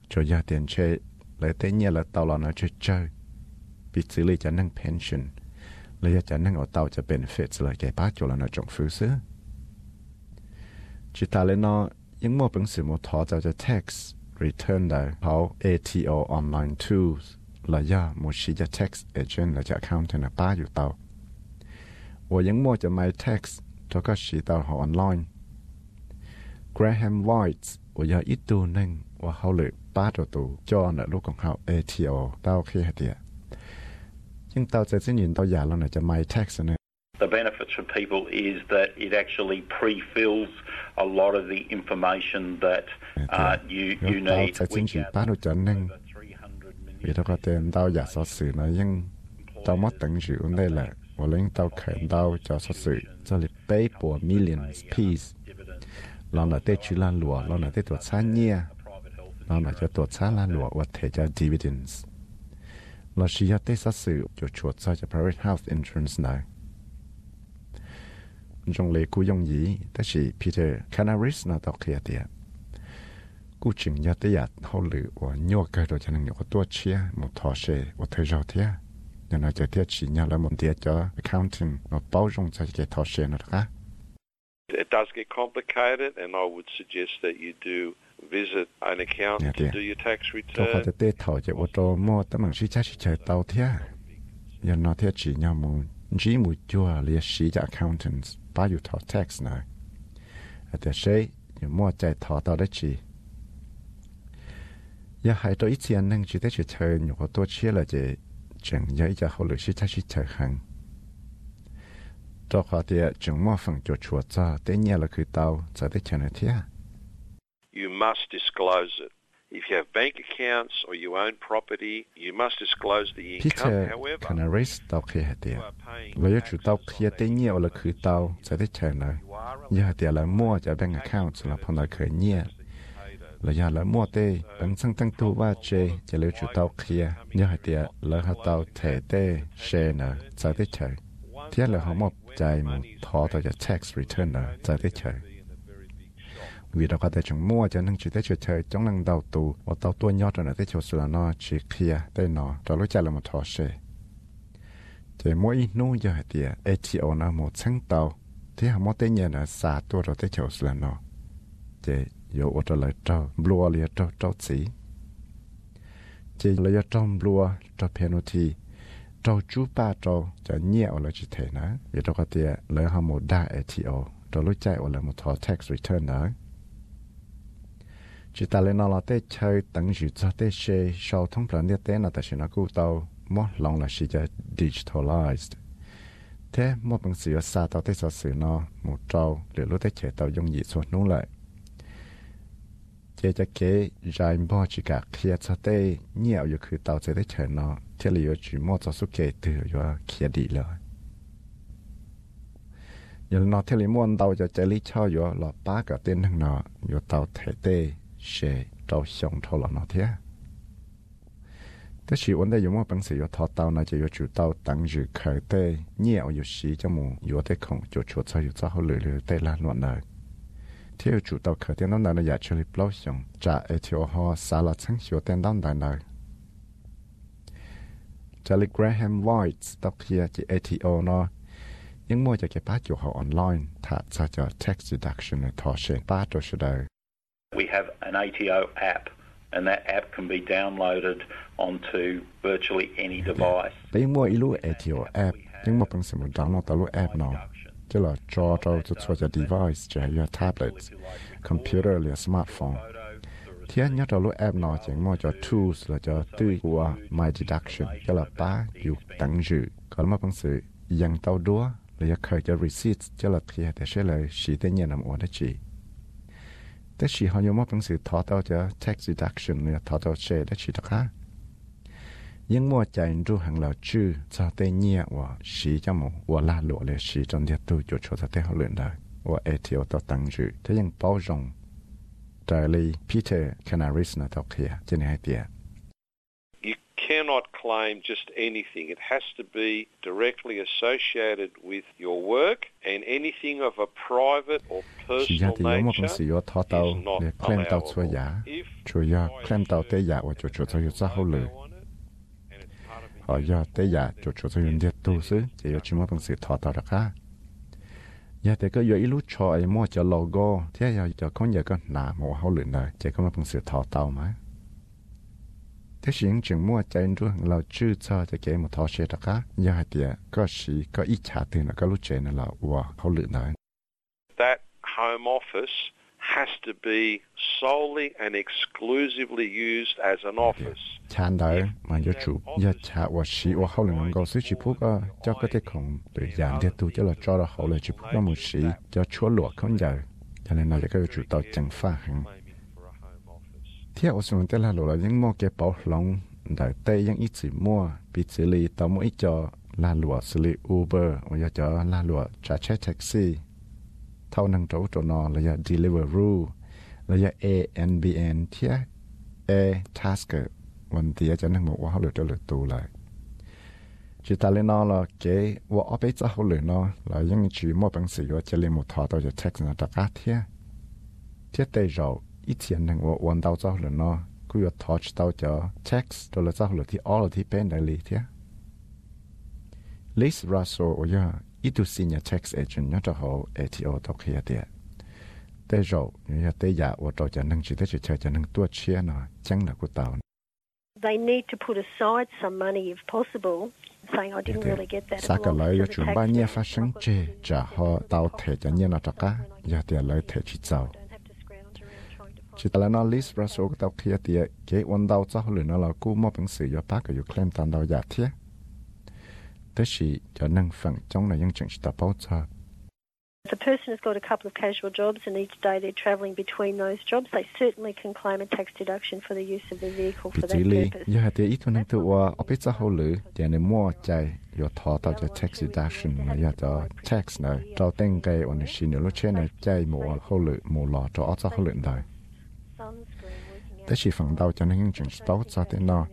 Cho gia tiền chơi lấy tế nhiên là tàu là nó chơi chơi bị xử lý cho năng pension lấy cho năng ở tàu cho benefits là cái bác cho là nó trồng phứ xứ chỉ ta lên nó những mua bằng sự một thọ cho tax return đó họ ATO online tools ลอยย่อมูชิจะ tax agent และจะ accountant ป้าอยู่เตาว่ายังมัวจะไม่ tax ทก็ชีเตาหอออนไลน์ Graham Lloyd ว่ายาอีตัวหนึ่งว่าเขาเลยป้าตัวตัจอนะลูกของเขาเอทีโอเต้าขี้เดียยังเตาจะสิ้นยินเตาหยาแล้วน่ยจะไม่ tax นะ The benefits for people is that it actually pre-fills a lot of the information that uh, you you need. นี่ง vì đó có tên tao giả so sự nó nhưng tao mất tận sự ở đây là và lên tao khởi tao cho so sự cho lịch pay của millions piece lo là tê chú lan lụa lo là tê tuột xa nhia lo là cho tuột xa lan lụa và thể cho dividends lo chỉ cho tê so sự cho chuột cho cho private health insurance này trong lễ cú dùng gì đó chỉ Peter Canaris nó tao kia tiệt cú chừng ya tê ya hậu lử và nhua cái đồ cho nên nhiều tua chia một thọ xe và thời gian thế nhà nó chỉ thế chỉ nhà là một tiệt cho accounting nó bao dung cho cái thọ xe nó đó It does get complicated, and I would suggest that you do visit an accountant to do your tax cho họ return. tê thọ chỉ ô tô mua tấm bằng sĩ cha sĩ chạy tàu thế nhà nó thế chỉ nhà một chỉ một chua liệt sĩ cho accountants bao nhiêu thọ tax này ở thế sẽ nhà mua chạy thọ tàu đấy chỉ ya hai to ít tiền năng chỉ để chỉ chơi nhiều tua chia là chỉ chẳng nhớ cho họ lựa sĩ cha sĩ chạy hàng cho họ thì chẳng mua phần cho chùa cho tế nhà là cứ tàu cho để chơi này thế You must disclose it. If you have bank accounts or you own property, you must disclose the income. However, Canaris tàu kia hạt tiền you are paying lấy chủ tàu kia tế nhiều là cứ tàu sẽ này you are giờ tiền là mua cho bank account là phong là khởi là giờ là mua tê bằng sang tăng tu va chê cho lưu chủ tàu kia nhớ hai tiệt là họ tàu thể tê xe nè sẽ để chơi thế là họ một chạy một thọ tàu cho tax return nè sẽ để chơi vì đó có thể chúng mua cho nên chỉ để chơi chơi trong năng đầu tù và tàu tua nhót rồi là để chơi là nó, chỉ kia đây nó, đó lúc chạy là một thọ xe chỉ mỗi nô giờ tiền ATO nó một sáng tàu. Thế họ mỗi tê nhẹ là xả tua rồi để chơi là nó. Chỉ 有我这来找 blue 里找找子，chỉ là do trong blue 找 penalty 找猪八找就 nhiều là chỉ thế nữa vì đó có thể lấy họ một đa ATO 找lúc chạy hoặc là một thọ tax return nữa chỉ ta lên nó là tết chơi tận dự cho tết xe sau thông plan địa tế là tại sao nó cũng tàu mất lòng là chỉ cho digitalized thế một bằng sự xa tàu tết sở sự nó một trâu để lúc tết chạy tàu dùng gì xuống nung lại เจจะเกยจายบ่จิกะเคียสเตเหี่ยวอยู่คือเตาจะได้เฉินเนาะเทลียจิมอจะสุเกตืออยู่เคียดีเลยยนอเทลีมวนเตาจะเจลิชออยู่หลอป้ากับเต้นทั้งเนาะอยู่เตาเทเตเชเตาชงเท่าหลอเนาะเทียแต่ชีวันได้อยู่มั่วปังสีอยู่ทอเตานะจะอยู่จุเตาตั้งอยู่เคยเตเหี่ยวอยู่สีจมูกอยู่เตของจุดชดซอยอยู่เจ้าเขาเหลือเตละนวลเลย theo chủ tàu khởi tiền đóng đài là giải trừ lập lâu xong trả Ethiopia họ xả là sáng hiểu tiền đóng đài này trả lời Graham White tàu kia chỉ Ethiopia nó nhưng mua cho cái bát chủ họ online thả ra cho tax deduction này thọ sẽ bát cho sự đời We have an ATO app and that app can be downloaded onto virtually any device. Tiếng mua lưu ATO app, nhưng mà bằng sự download tàu app nào ช่วยจะ device จะอยู่ tablet computer หรือ smartphone thiên nhớ đầu lúc em nói chẳng mua cho tools là cho tư của my deduction cho là ba dù tăng dự có mà bằng sự yang tàu đua là khởi cho receipt cho là thì để sẽ là chỉ tên nhiên làm ở đó chỉแต่ชีเขาอยู่มาเป็นสื่อทอต่อจะ tax deduction เนี่ยทอต่อเชได้ชีตะค่ะ ยังมัวใจรู้หังเราชื่อจะเตเนี่ยว่าชีจะมูว่าลาหลวเลยชีจนเดียตัวจุดโชว์จะเตเขาเลือนได้ว่าเอทีโอต่อตั้งชื่อถ้ายัง包容แต่เลยพีเตอร์คานาริสนะตอกเฮียจะเนี่ยเตีย You cannot claim just anything. It has to be directly associated with your work, and anything of a private or ชียา personal ที่ยมเป็น nature สื่อทอเตา is not เนี่ยเคลมเตาช่วยยา allowable. If ช่วยยาเคลมเตาเต ở part of họ giờ tới giờ chỗ chỗ tôi nhận tu sư chỉ có chỉ muốn bằng sự thọ tạo ra cả giờ thì có giờ lúc cho ai mua cho logo thế giờ cho con giờ có nà một hậu luyện này chỉ có bằng sự thọ tạo mà thế xin chừng mua chạy rồi là chưa cho cho cái một thọ sẽ ra cả giờ thì có gì có ít trả tiền là có lúc chạy là wow hậu luyện này that home office has to be solely and exclusively used as an office. Chán đời mà yo chủ yo cha wa shi wa hậu lưng ngô sĩ chỉ phúc à cho cái thế không tự giảm thế tu cho là cho là hậu là chỉ phúc là một sĩ cho chúa lụa không giờ cho nên là cái chủ tàu chẳng pha hẳn. Thế ở xuống tới là lụa những mô cái bảo lòng đời tây những ít chỉ mua bị xử lý tàu mỗi cho là lụa xử lý Uber và cho là lụa trả xe taxi เบอร์ว่าจะลาลัวจะใช้แท็กซี่เท่านังโจโจนอระยะ deliveroo ระยะ ANBN เทีย A tasker วันเตียจะนั่งบอกว่าเขาเหลือจะเหลือตูเลยจิตาเลนอละเกว่าเอาไปจะเขาเหลือนอแล้วยังจีมัวเป็นสิว่าจะเรียนมุทอต่อจะแท็กซี่นะตะกาเทีย thiết tây rồi ít tiền năng củaวันđào giáo rồi nó cứ có touch đào cho tax rồi là giáo rồi thì all thì bên đại lý thế Liz Russell ở nhà ít tu senior tax agent nhớ cho họ ATO tao kia thế tây rồi như tây giả ở đó cho năng chỉ tới chỉ chơi cho năng tua chia nó chẳng là của tao They need to put aside some money if possible, saying I didn't really get that. It sa cả belongs lời to cho the chúng tax ba man. phát sinh chê trả họ tao nó tiền lời thể chỉ giàu Don't have to scrounge around trying to find chỉ là nó list ra số tao kia thì cái วัน đào cho họ nó là cú mua bằng sự do bác cái claim tàn đào giả thiết thế thì cho năng phần trong những chuyện chỉ tập bảo cho If a person has got a couple of casual jobs and each day they're travelling between those jobs, they certainly can claim a tax deduction for the use of their vehicle for that purpose. giờ thì ít năng tự qua ở bên sau lử để nên mua chạy do thọ tao cho tax deduction là giờ cho tax này cho tên cái ông xin nữa lúc trên này chạy mua hậu lử mua lọ cho ở sau hậu lử đời thế chỉ phần đầu cho nên những chuyện tốt cho thế nào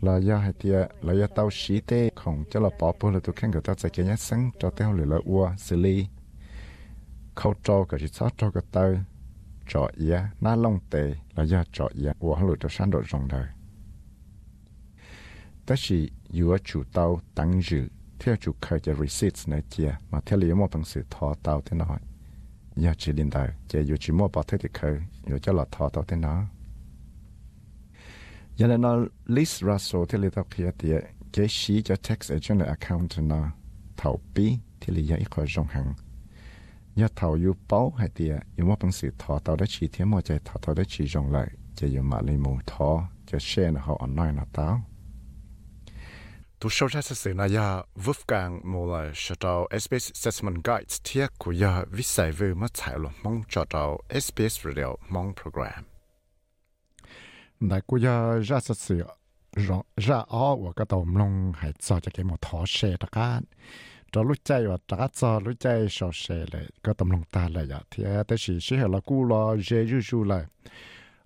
là do hai tia là do tao xí tê không cho là bỏ bớt là tôi khen người ta sẽ cái nhát sáng cho tao lửa là ua xử lý khâu cho cái chỉ sát cho cái tao cho ia na long tê là do cho ia ua lửa cho sáng độ rộng đời đó chỉ vừa chủ tao tăng dự theo chủ khởi cho receipts này chia mà theo lý một bằng sự thọ tao thế nào giờ chỉ linh đời chỉ vừa chỉ mua bỏ thế thì khởi vừa cho là thọ tao thế ยันนอลิสรัสโซที่ลิตอเคียเตียเกชีจะ tax agent account นะเท่าปีที่ลิยาอีกคนจงหังยาเท่าอยู่เป้าให้เตียอยู่ว่าเป็นสื่อทอเต่าได้ชีเทียมอใจทอเต่าได้ชีจงเลยจะอยู่มาเลยมูทอจะแช่นะเขาออนไลน์นะเต้าทุกเชาาใช้สื่อนายาวุฟกังมูลาชดาว SBS Assessment Guides เทียกุยาวิสัยเวิร์มาใช้ยลงมองจอดาเอส SBS เรียวมองโปรแกรม đại cô giờ ra sự sự ra ra ó của cái tàu long hải cho cho cái một thỏ xe tất cả cho lúc chạy và trả cho lúc chạy sọ xe lại cái tàu long ta lại ya thì thế chỉ sẽ là cú lo dễ rú rú lại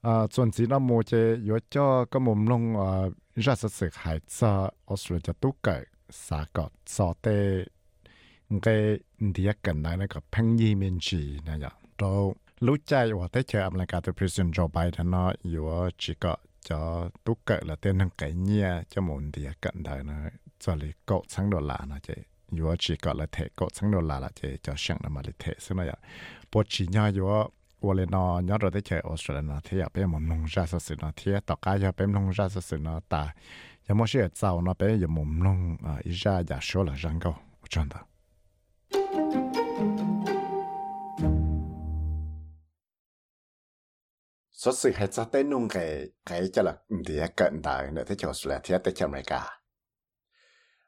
à chuẩn chỉ là một cái yếu cho cái một long à ra sự sự hải cho Australia tu cái xã cọ cho tê cái địa cần này là cái phăng yi miền chỉ này ya lúc chạy của tới chờ âm là cả từ President Joe Biden nó yếu chỉ có cho tú cỡ là tên năng cái nhia cho muốn thì cận đời nó cho lý cậu sáng đồ lạ nó chứ yếu chỉ có là thể cậu sáng đồ lạ là chứ cho sáng nó mà lý thể xưa nó vậy bộ chỉ nhau yếu วันเลยนอย้อนเราได้เจอออสเตรเลียที่อยากเป็นมันนงราสสินที่ต่อกายอยากเป็นนงราสสินตายังไม่เชื่อเจ้าเนาะเป็นยังมุมนงอ่าอีราอยากชัวร์ละจังก็จังตา số sự hay cho tên nung cái cái cho là thì cận đại nữa thế cho là thế tới cho cả.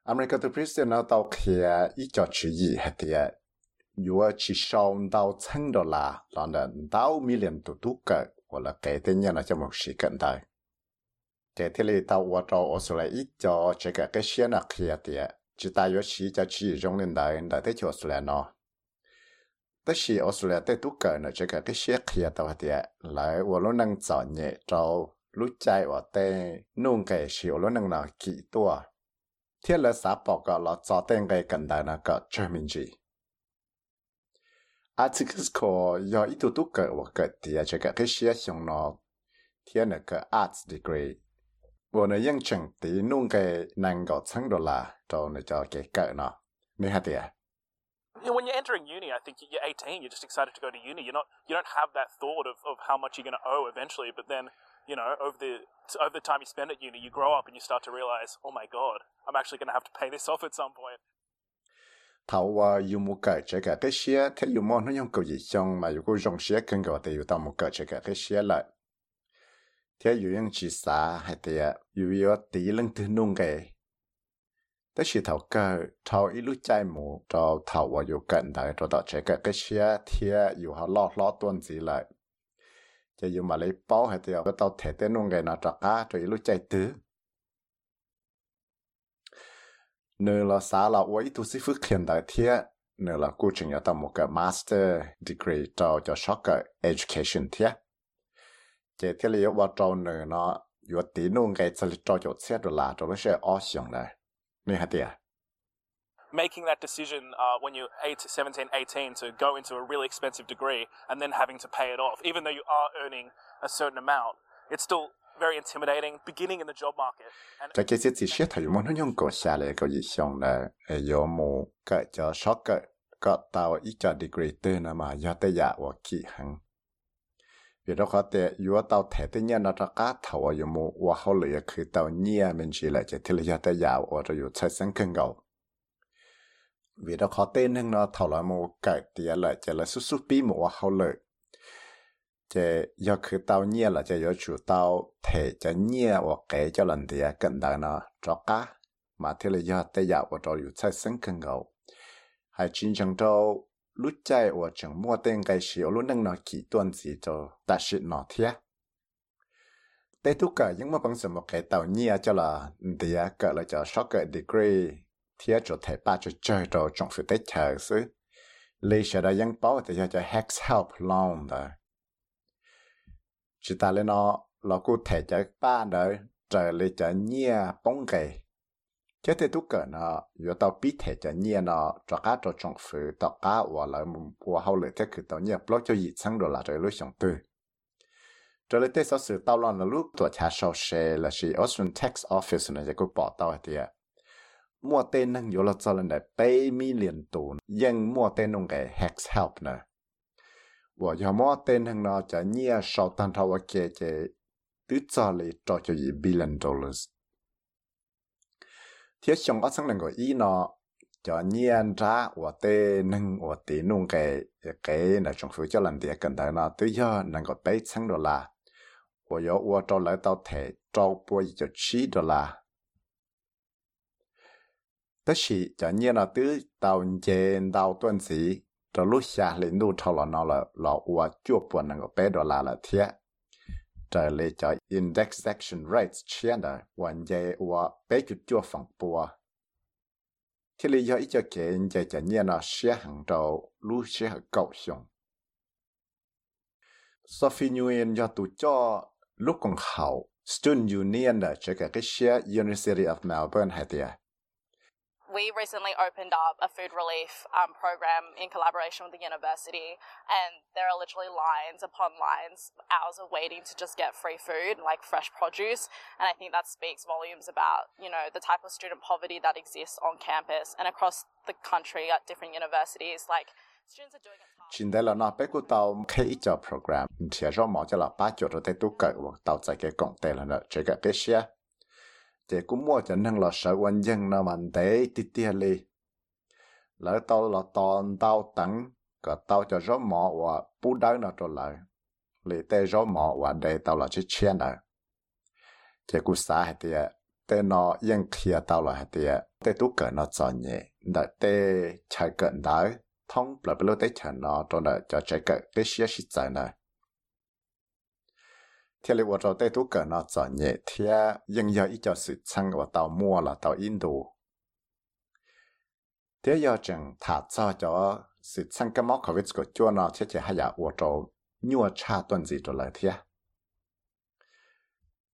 America the president nó tàu kia ý cho chữ gì hết thì dù chỉ sau đào trăm đô la là là đào million tụ tụ cái hoặc là cái tên nhà là cho một sự cận đại cái thế này tàu ở trong Australia ít cho cái cái xe nó kia thì chỉ ta yếu chỉ cho chỉ dùng lên đại đại thế cho Australia nó tất sĩ Australia tới tú cờ nữa cho cả cái xe kia à tàu hạt địa lại và nó năng chọn nhẹ trâu lúc chạy và tên nung cái xíu nó năng nào kỹ tua. Thiết là xã bỏ cả là cho tên à, cái cần đại là cả chơi mình gì articles có do ít tu tú cờ và cờ địa chỉ cả cái xe xong nó thiết là cái arts degree. Và nó ยัง chẳng thì nung cái năng có sáng đô là trâu nó cho cái cờ nó nên hạt địa when you're entering uni, I think you're 18, you're just excited to go to uni. You're not, you don't have that thought of, of how much you're going to owe eventually. But then, you know, over the over the time you spend at uni, you grow up and you start to realize, oh my god, I'm actually going to have to pay this off at some point. thầu và yêu một cái chế cái cái xe thế yêu một nó dùng cái gì xong mà yêu cái dùng xe cần cái thì yêu tao một cái chế cái cái xe lại thế yêu những chỉ xa hay thì yêu yêu tí lần thứ nung แต่สิทาวเกอทาวอีลูใจหมูทาวทาวว่าอยู่กันได้ทาวต่อใช้ก็เชียเทียอยู่หาลอดลอดต้นสีเลยจะอยู่มาเลยเป้าให้เดียวก็ตาวเทเตนุ่งไงนะจักอาทาวอีลูใจตื้อเนื้อเราสาเราไว้ทุสิฟึกเขียนได้เทียเนื้อเรากูจึงจะต้องมุกมาสเตอร์ดีกรีทาวจะช็อกกับ education เทียเจเทียเลยว่าทาวเนื้อเนาะอยู่ตีนุ่งไงจะทาวจะเสียดเวลาทาวไม่ใช่อ้อเสียงเลย Making that decision uh, when you're 8, 17, 18 to go into a really expensive degree and then having to pay it off, even though you are earning a certain amount, it's still very intimidating beginning in the job market. And cái cái chỉ sẽ thấy một nó dùng cổ xa lại cái gì xong là có một cái cho sót cái có tao ít cho degree tư nữa mà do tới giả của kỳ hằng vì đó có thể yếu tàu thể tự nhiên nó ra cá thầu ở mu và họ lựa khi tàu nhia mình chỉ lại chỉ thiết lập tới giàu ở rồi chơi sáng cân gầu. Vì đó có tên nên nó, thầu lại mu cải tiền lại chỉ là xuất xuất bí mu và họ lựa chỉ do khi tàu nhia là chỉ do chủ tàu thể cho nhia và kể cho lần thì cận đại nó, cho cá, mà thiết lập tới giàu ở rồi chơi sáng cân gầu. Hay chính chẳng đâu lúc chạy ở trong mua tên cái xíu lúc nâng nó kỹ tuần gì cho ta sĩ nó thế tế thúc cả những mà bằng sự một cái tàu nhia cho là thì cả là cho sáu cái degree thế cho thể ba cho chơi cho trong sự tế chờ xứ. Lý sẽ đã những báo thì cho hex help loan đó. Chỉ ta lên nó là cụ thể cho ba đời, trời lý cho nhia bóng cái chế thế tu cỡ nó yếu tao biết thể cho nhẹ nó cho cá cho trong phứ tao cá và lại và hậu lệ thế cứ tao nhẹ blog cho gì sang đồ là rồi lúc xong tư cho nên thế sau sự tao lo là lúc tuổi cha sau xe là chỉ Austrian Tax Office này cũng bỏ tao thì mua tên năng yếu là cho lần này bảy million tù nhưng mua tên nông cái hex help nè và giờ mua tên năng nó cho nhẹ sau tan thao và kể kể tứ cho lấy cho cho gì billion dollars thiết xong có sáng lần của ý nó cho nhiên ra và tê nâng và tê nung cái cái là trong phía cho lần địa cần tới nó tới giờ nâng có bấy sáng đô la và yo và cho lại tao thể cho bùi cho chi đô la tất sĩ cho nhiên là tứ tao dền tao tuần sĩ cho lúc xa lên đu cho là nó là là và chua buồn nâng có bấy đô la là thiết trở lại cho index action rates chia đó hoàn dây và bé chút chua phẳng bùa. Thì lý do ít cho kể dây cho nhiên nó xe hàng đầu lưu xe hàng cầu xong Sophie Nguyen do tụ cho lúc còn hậu, Student Union đã cho cái xe University of Melbourne hay tiệt we recently opened up a food relief um, program in collaboration with the university, and there are literally lines upon lines, hours of waiting to just get free food, like fresh produce. And I think that speaks volumes about, you know, the type of student poverty that exists on campus and across the country at different universities. Like, students are doing it. Nó bé của tao khi program, rõ mỏ cho là ba chỗ tới tu cậy và tao công tệ là nó chỉ cái cái xe chỉ cũng mua cho nên là sợ quan dân nó mạnh tế tí tí li. Lỡ tao là toàn tao tặng cả tao cho rõ mỏ và bú đá nó trở lại lì tê rõ mỏ và để tao là chiếc chen đó chỉ cũng xa hết tiệt tê nó yên kia tao là hết tiệt tê tú cỡ nó chọn nhẹ đợi tê chạy cận đó thông là bây giờ tê chạy nó trong đợi cho chạy cận tê xia xí chạy này thế là lý rồi tê tú cỡ nó chọn nhẹ thế nhưng giờ ít cho sự chăng và tàu mua là tàu Indo thế giờ chẳng thả cho cho sự chăng cái móc COVID của chúa nó sẽ chỉ hay là vô rồi nhua cha tuần gì rồi lại thế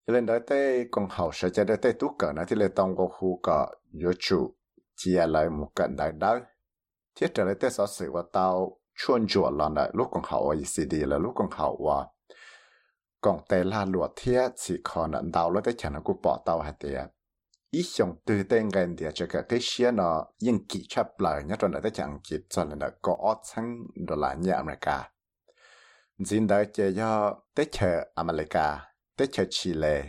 lên đó tê công hậu sẽ cho tê tú cỡ nó thì là tông của khu cỡ yếu chủ chia lại một cận đại đó thế trở lại tới sở sự và tàu chuồn chùa là lúc công hậu ở ECD là lúc công hậu và còn tê la lụa thiết chỉ còn nặng đào lên tê chẳng nó cũng bỏ tàu hạt tiệt ý xong từ tên gần địa cho cái cái xe nó yên kỹ chấp lại nhất rồi tê chẳng kịp cho nên là có chăng đô la nhà America Dinh đợi chế cho tế chờ America, tế chờ Chile,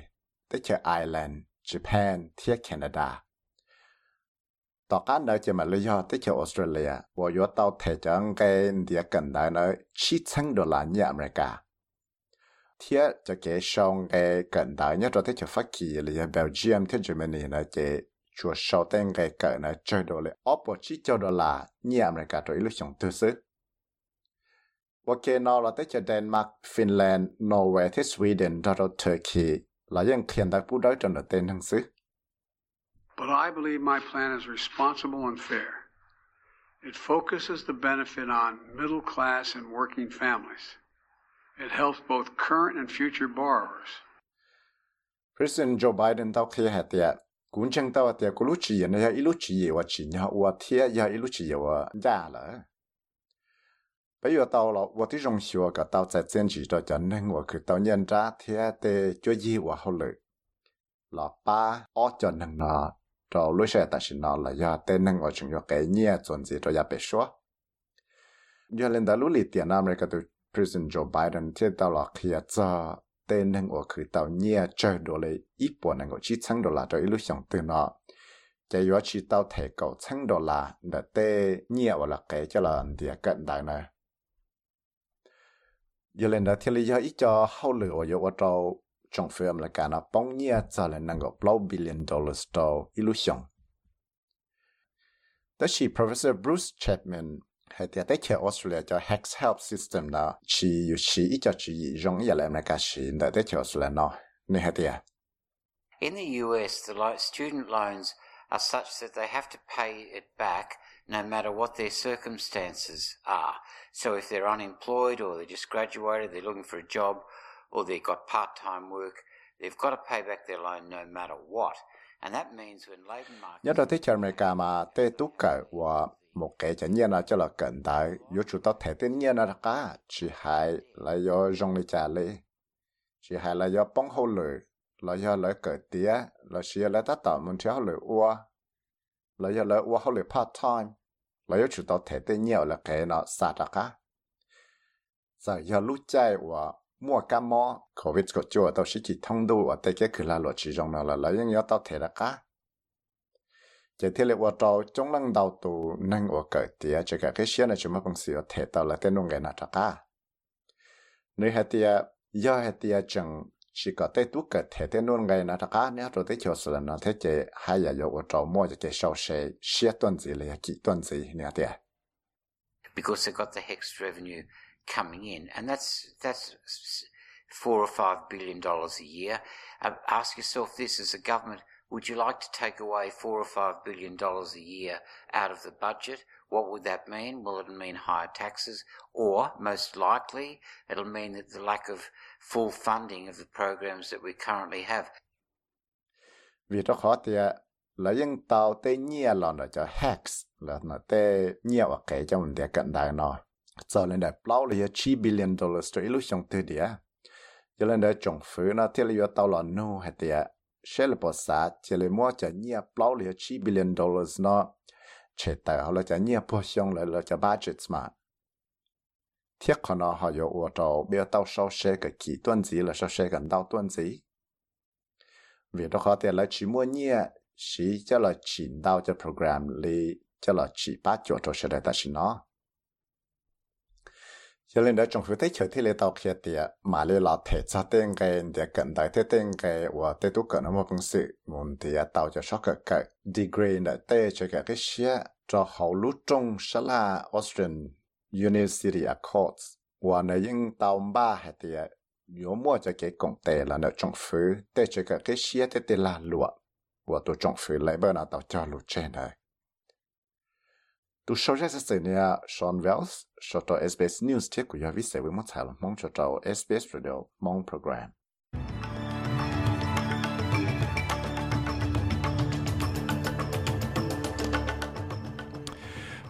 tế chờ Ireland, Japan, thiết Canada. Tỏ cá nữa chế mà lý do tế Australia, và yếu tàu thể cho cái địa cần đợi nó chi chân đô la như America thiết, cho cái song cái cận đại nhất, rồi thế cho phát kỳ là Belgium thế Germany là cái chùa sau tên cái cận là chơi đồ là oppo chỉ cho đó là nhiệm này cả rồi lúc chúng tư xứ và cái nó là thế cho Denmark, Finland, Norway, thế Sweden đó rồi Turkey, là những thiên đại bút đối trong đó tên hàng xứ But I believe my plan is responsible and fair. It focuses the benefit on middle class and working families. It helps both current and future borrowers. President Joe Biden tao khi hạt tiệt cũng chẳng tao tiệt có lúc chỉ này hay lúc chỉ gì và chỉ nhau và thế hay lúc chỉ gì và giả là. Bây giờ tao là và tiếng rong xua cả tao sẽ chiến chỉ cho chân nên và cứ tao nhận ra thế để cho gì và hậu lợi là ba ở cho nên nó cho lúc sẽ ta xin nó là do tên nên và chúng cho cái nhẹ chuẩn gì cho gia bế số. Giờ lên đã lúc lì tiền America tôi President Joe Biden thì tao là khía cho tên nên ở khử tao nhẹ chơi đồ lấy ít bộ nên ở chỉ chăng đồ là cho ít lúc xong từ nó chỉ yếu chỉ tao thể cầu chăng đồ là để tê nhẹ và là cái cho là địa cận đại này giờ lên đó thì lý do ít cho hậu lửa ở chỗ trâu trong phim là cả nó bóng nhẹ cho là năng 够 blow billion dollars to illusion đó là Professor Bruce Chapman Hex Help System In the US, the student loans are such that they have to pay it back no matter what their circumstances are. So if they're unemployed or they just graduated, they're looking for a job, or they've got part-time work, they've got to pay back their loan no matter what. Nhất là thế chân labor market... America mà tê tú cỡ và một cái chẳng nhiên là cho là cận đại, yếu chủ tao thể tên nhiên là cả, chỉ hay là do rong lý trả lý, chỉ hay là do bóng hô lửa, là do lợi cỡ tía, là chỉ là ta tạo một thiếu lửa ua, là do lợi ua hô lửa part-time, là yếu chủ tao thể tên nhiều là cái nó xa ra cả giờ do lúc chạy và mua cái mò covid có chưa tao sẽ chỉ thông đủ và tới cái cửa là luật chỉ trong nào là lấy những yếu tao thể là cá chỉ thế là vào trâu trong lăng đầu tù năng ở cái tiệt chỉ cái cái xe này chúng mà bằng sự thể tao là tên nông nghệ nào cả nơi hạt tiệt giờ hạt tiệt chẳng chỉ có tới tú cởi thể tên nông nghệ nào cả nếu rồi tới chỗ sự là nó thế chỉ hai giờ giờ vào mua mua cái sau xe xe tuần gì là kỹ tuần gì nè tiệt because they got the hex revenue coming in, and that's that's four or five billion dollars a year. Uh, ask yourself this: as a government, would you like to take away four or five billion dollars a year out of the budget? What would that mean? Will it mean higher taxes, or most likely, it'll mean that the lack of full funding of the programs that we currently have. Nó cho nên là bao là chỉ billion dollars cho ilu xong từ địa cho nên là trồng phứ nó thiết là tàu là nô hay địa sẽ là bỏ xa chỉ là mua cho nhia bao là chỉ billion dollars nó. Chế tài họ là cho nhia bỏ xong lại là cho budget mà. Thiết họ nó, họ có ở trong bây giờ tàu sau xe cái kỹ tuần gì là sau xe gần tàu tuần gì vì đó họ thì là chỉ mua nhia, chỉ cho là chỉ đào cho program li cho là chỉ bắt chỗ cho sẽ đại ta chỉ nó cho nên đó, trong phía tây chơi thì lấy tàu kia thì mà lấy là thể cho tên cái, để cận đại thế tên cái, và tế tu cận một công sự, muốn thì tàu cho sót cái cái degree này tế cho cái cái xe cho hậu lúc trong sẽ là Austrian University Accords và nơi những tàu ba hay thì yếu mua cho cái công tệ là nơi trong phía tế cho cái cái xe tế tế là lụa. Và tôi trong phía lấy bên nào tàu cho lụa trên này tôi sau ra sẽ nha Sean Wells cho cho SBS News thiết của nhà viết sẽ với một thảo mong cho cho SBS Radio mong program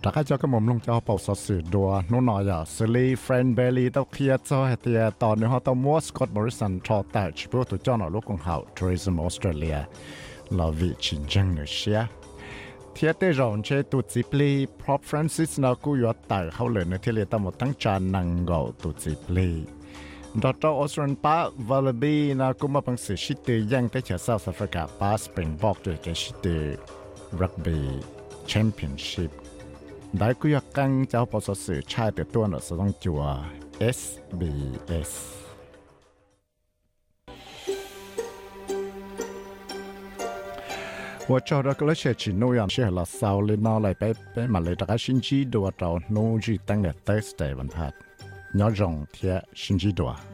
đã cái cho cái mồm lông cho bảo sở sử đùa nó nói là xử lý friend belly tao kia cho hệ tao nếu họ tao mua Scott Morrison cho tại chỉ bữa tụi cho nó lúc còn hậu Tourism Australia là vị chiến tranh nữa xia เทียเตรองเชตุจิปลีพรอฟรานซิสนากูยอตดตาเขาเลยในเทเลตามดทั้งจานนังเกาตุจิปลีดอตออสเรนปาวาลบีนากุมาพังสือชิตเตยังได้เฉาเซาสฟริกาปาสเปริงบอกด้วยแกชิตเตรักบีแชมเปี้ยนชิพได้กุยกังเจ้าปศสื่อชาติตัวหนอสต้องจัว SBS ว่าจอรักละเชชิโนยันเชละสาวเลยนอไหลไปเปมาเลยตะกชินจีดัวเราโนจีตั้งแต่เตสเตวันพัดยอจงเทียชินจีดัว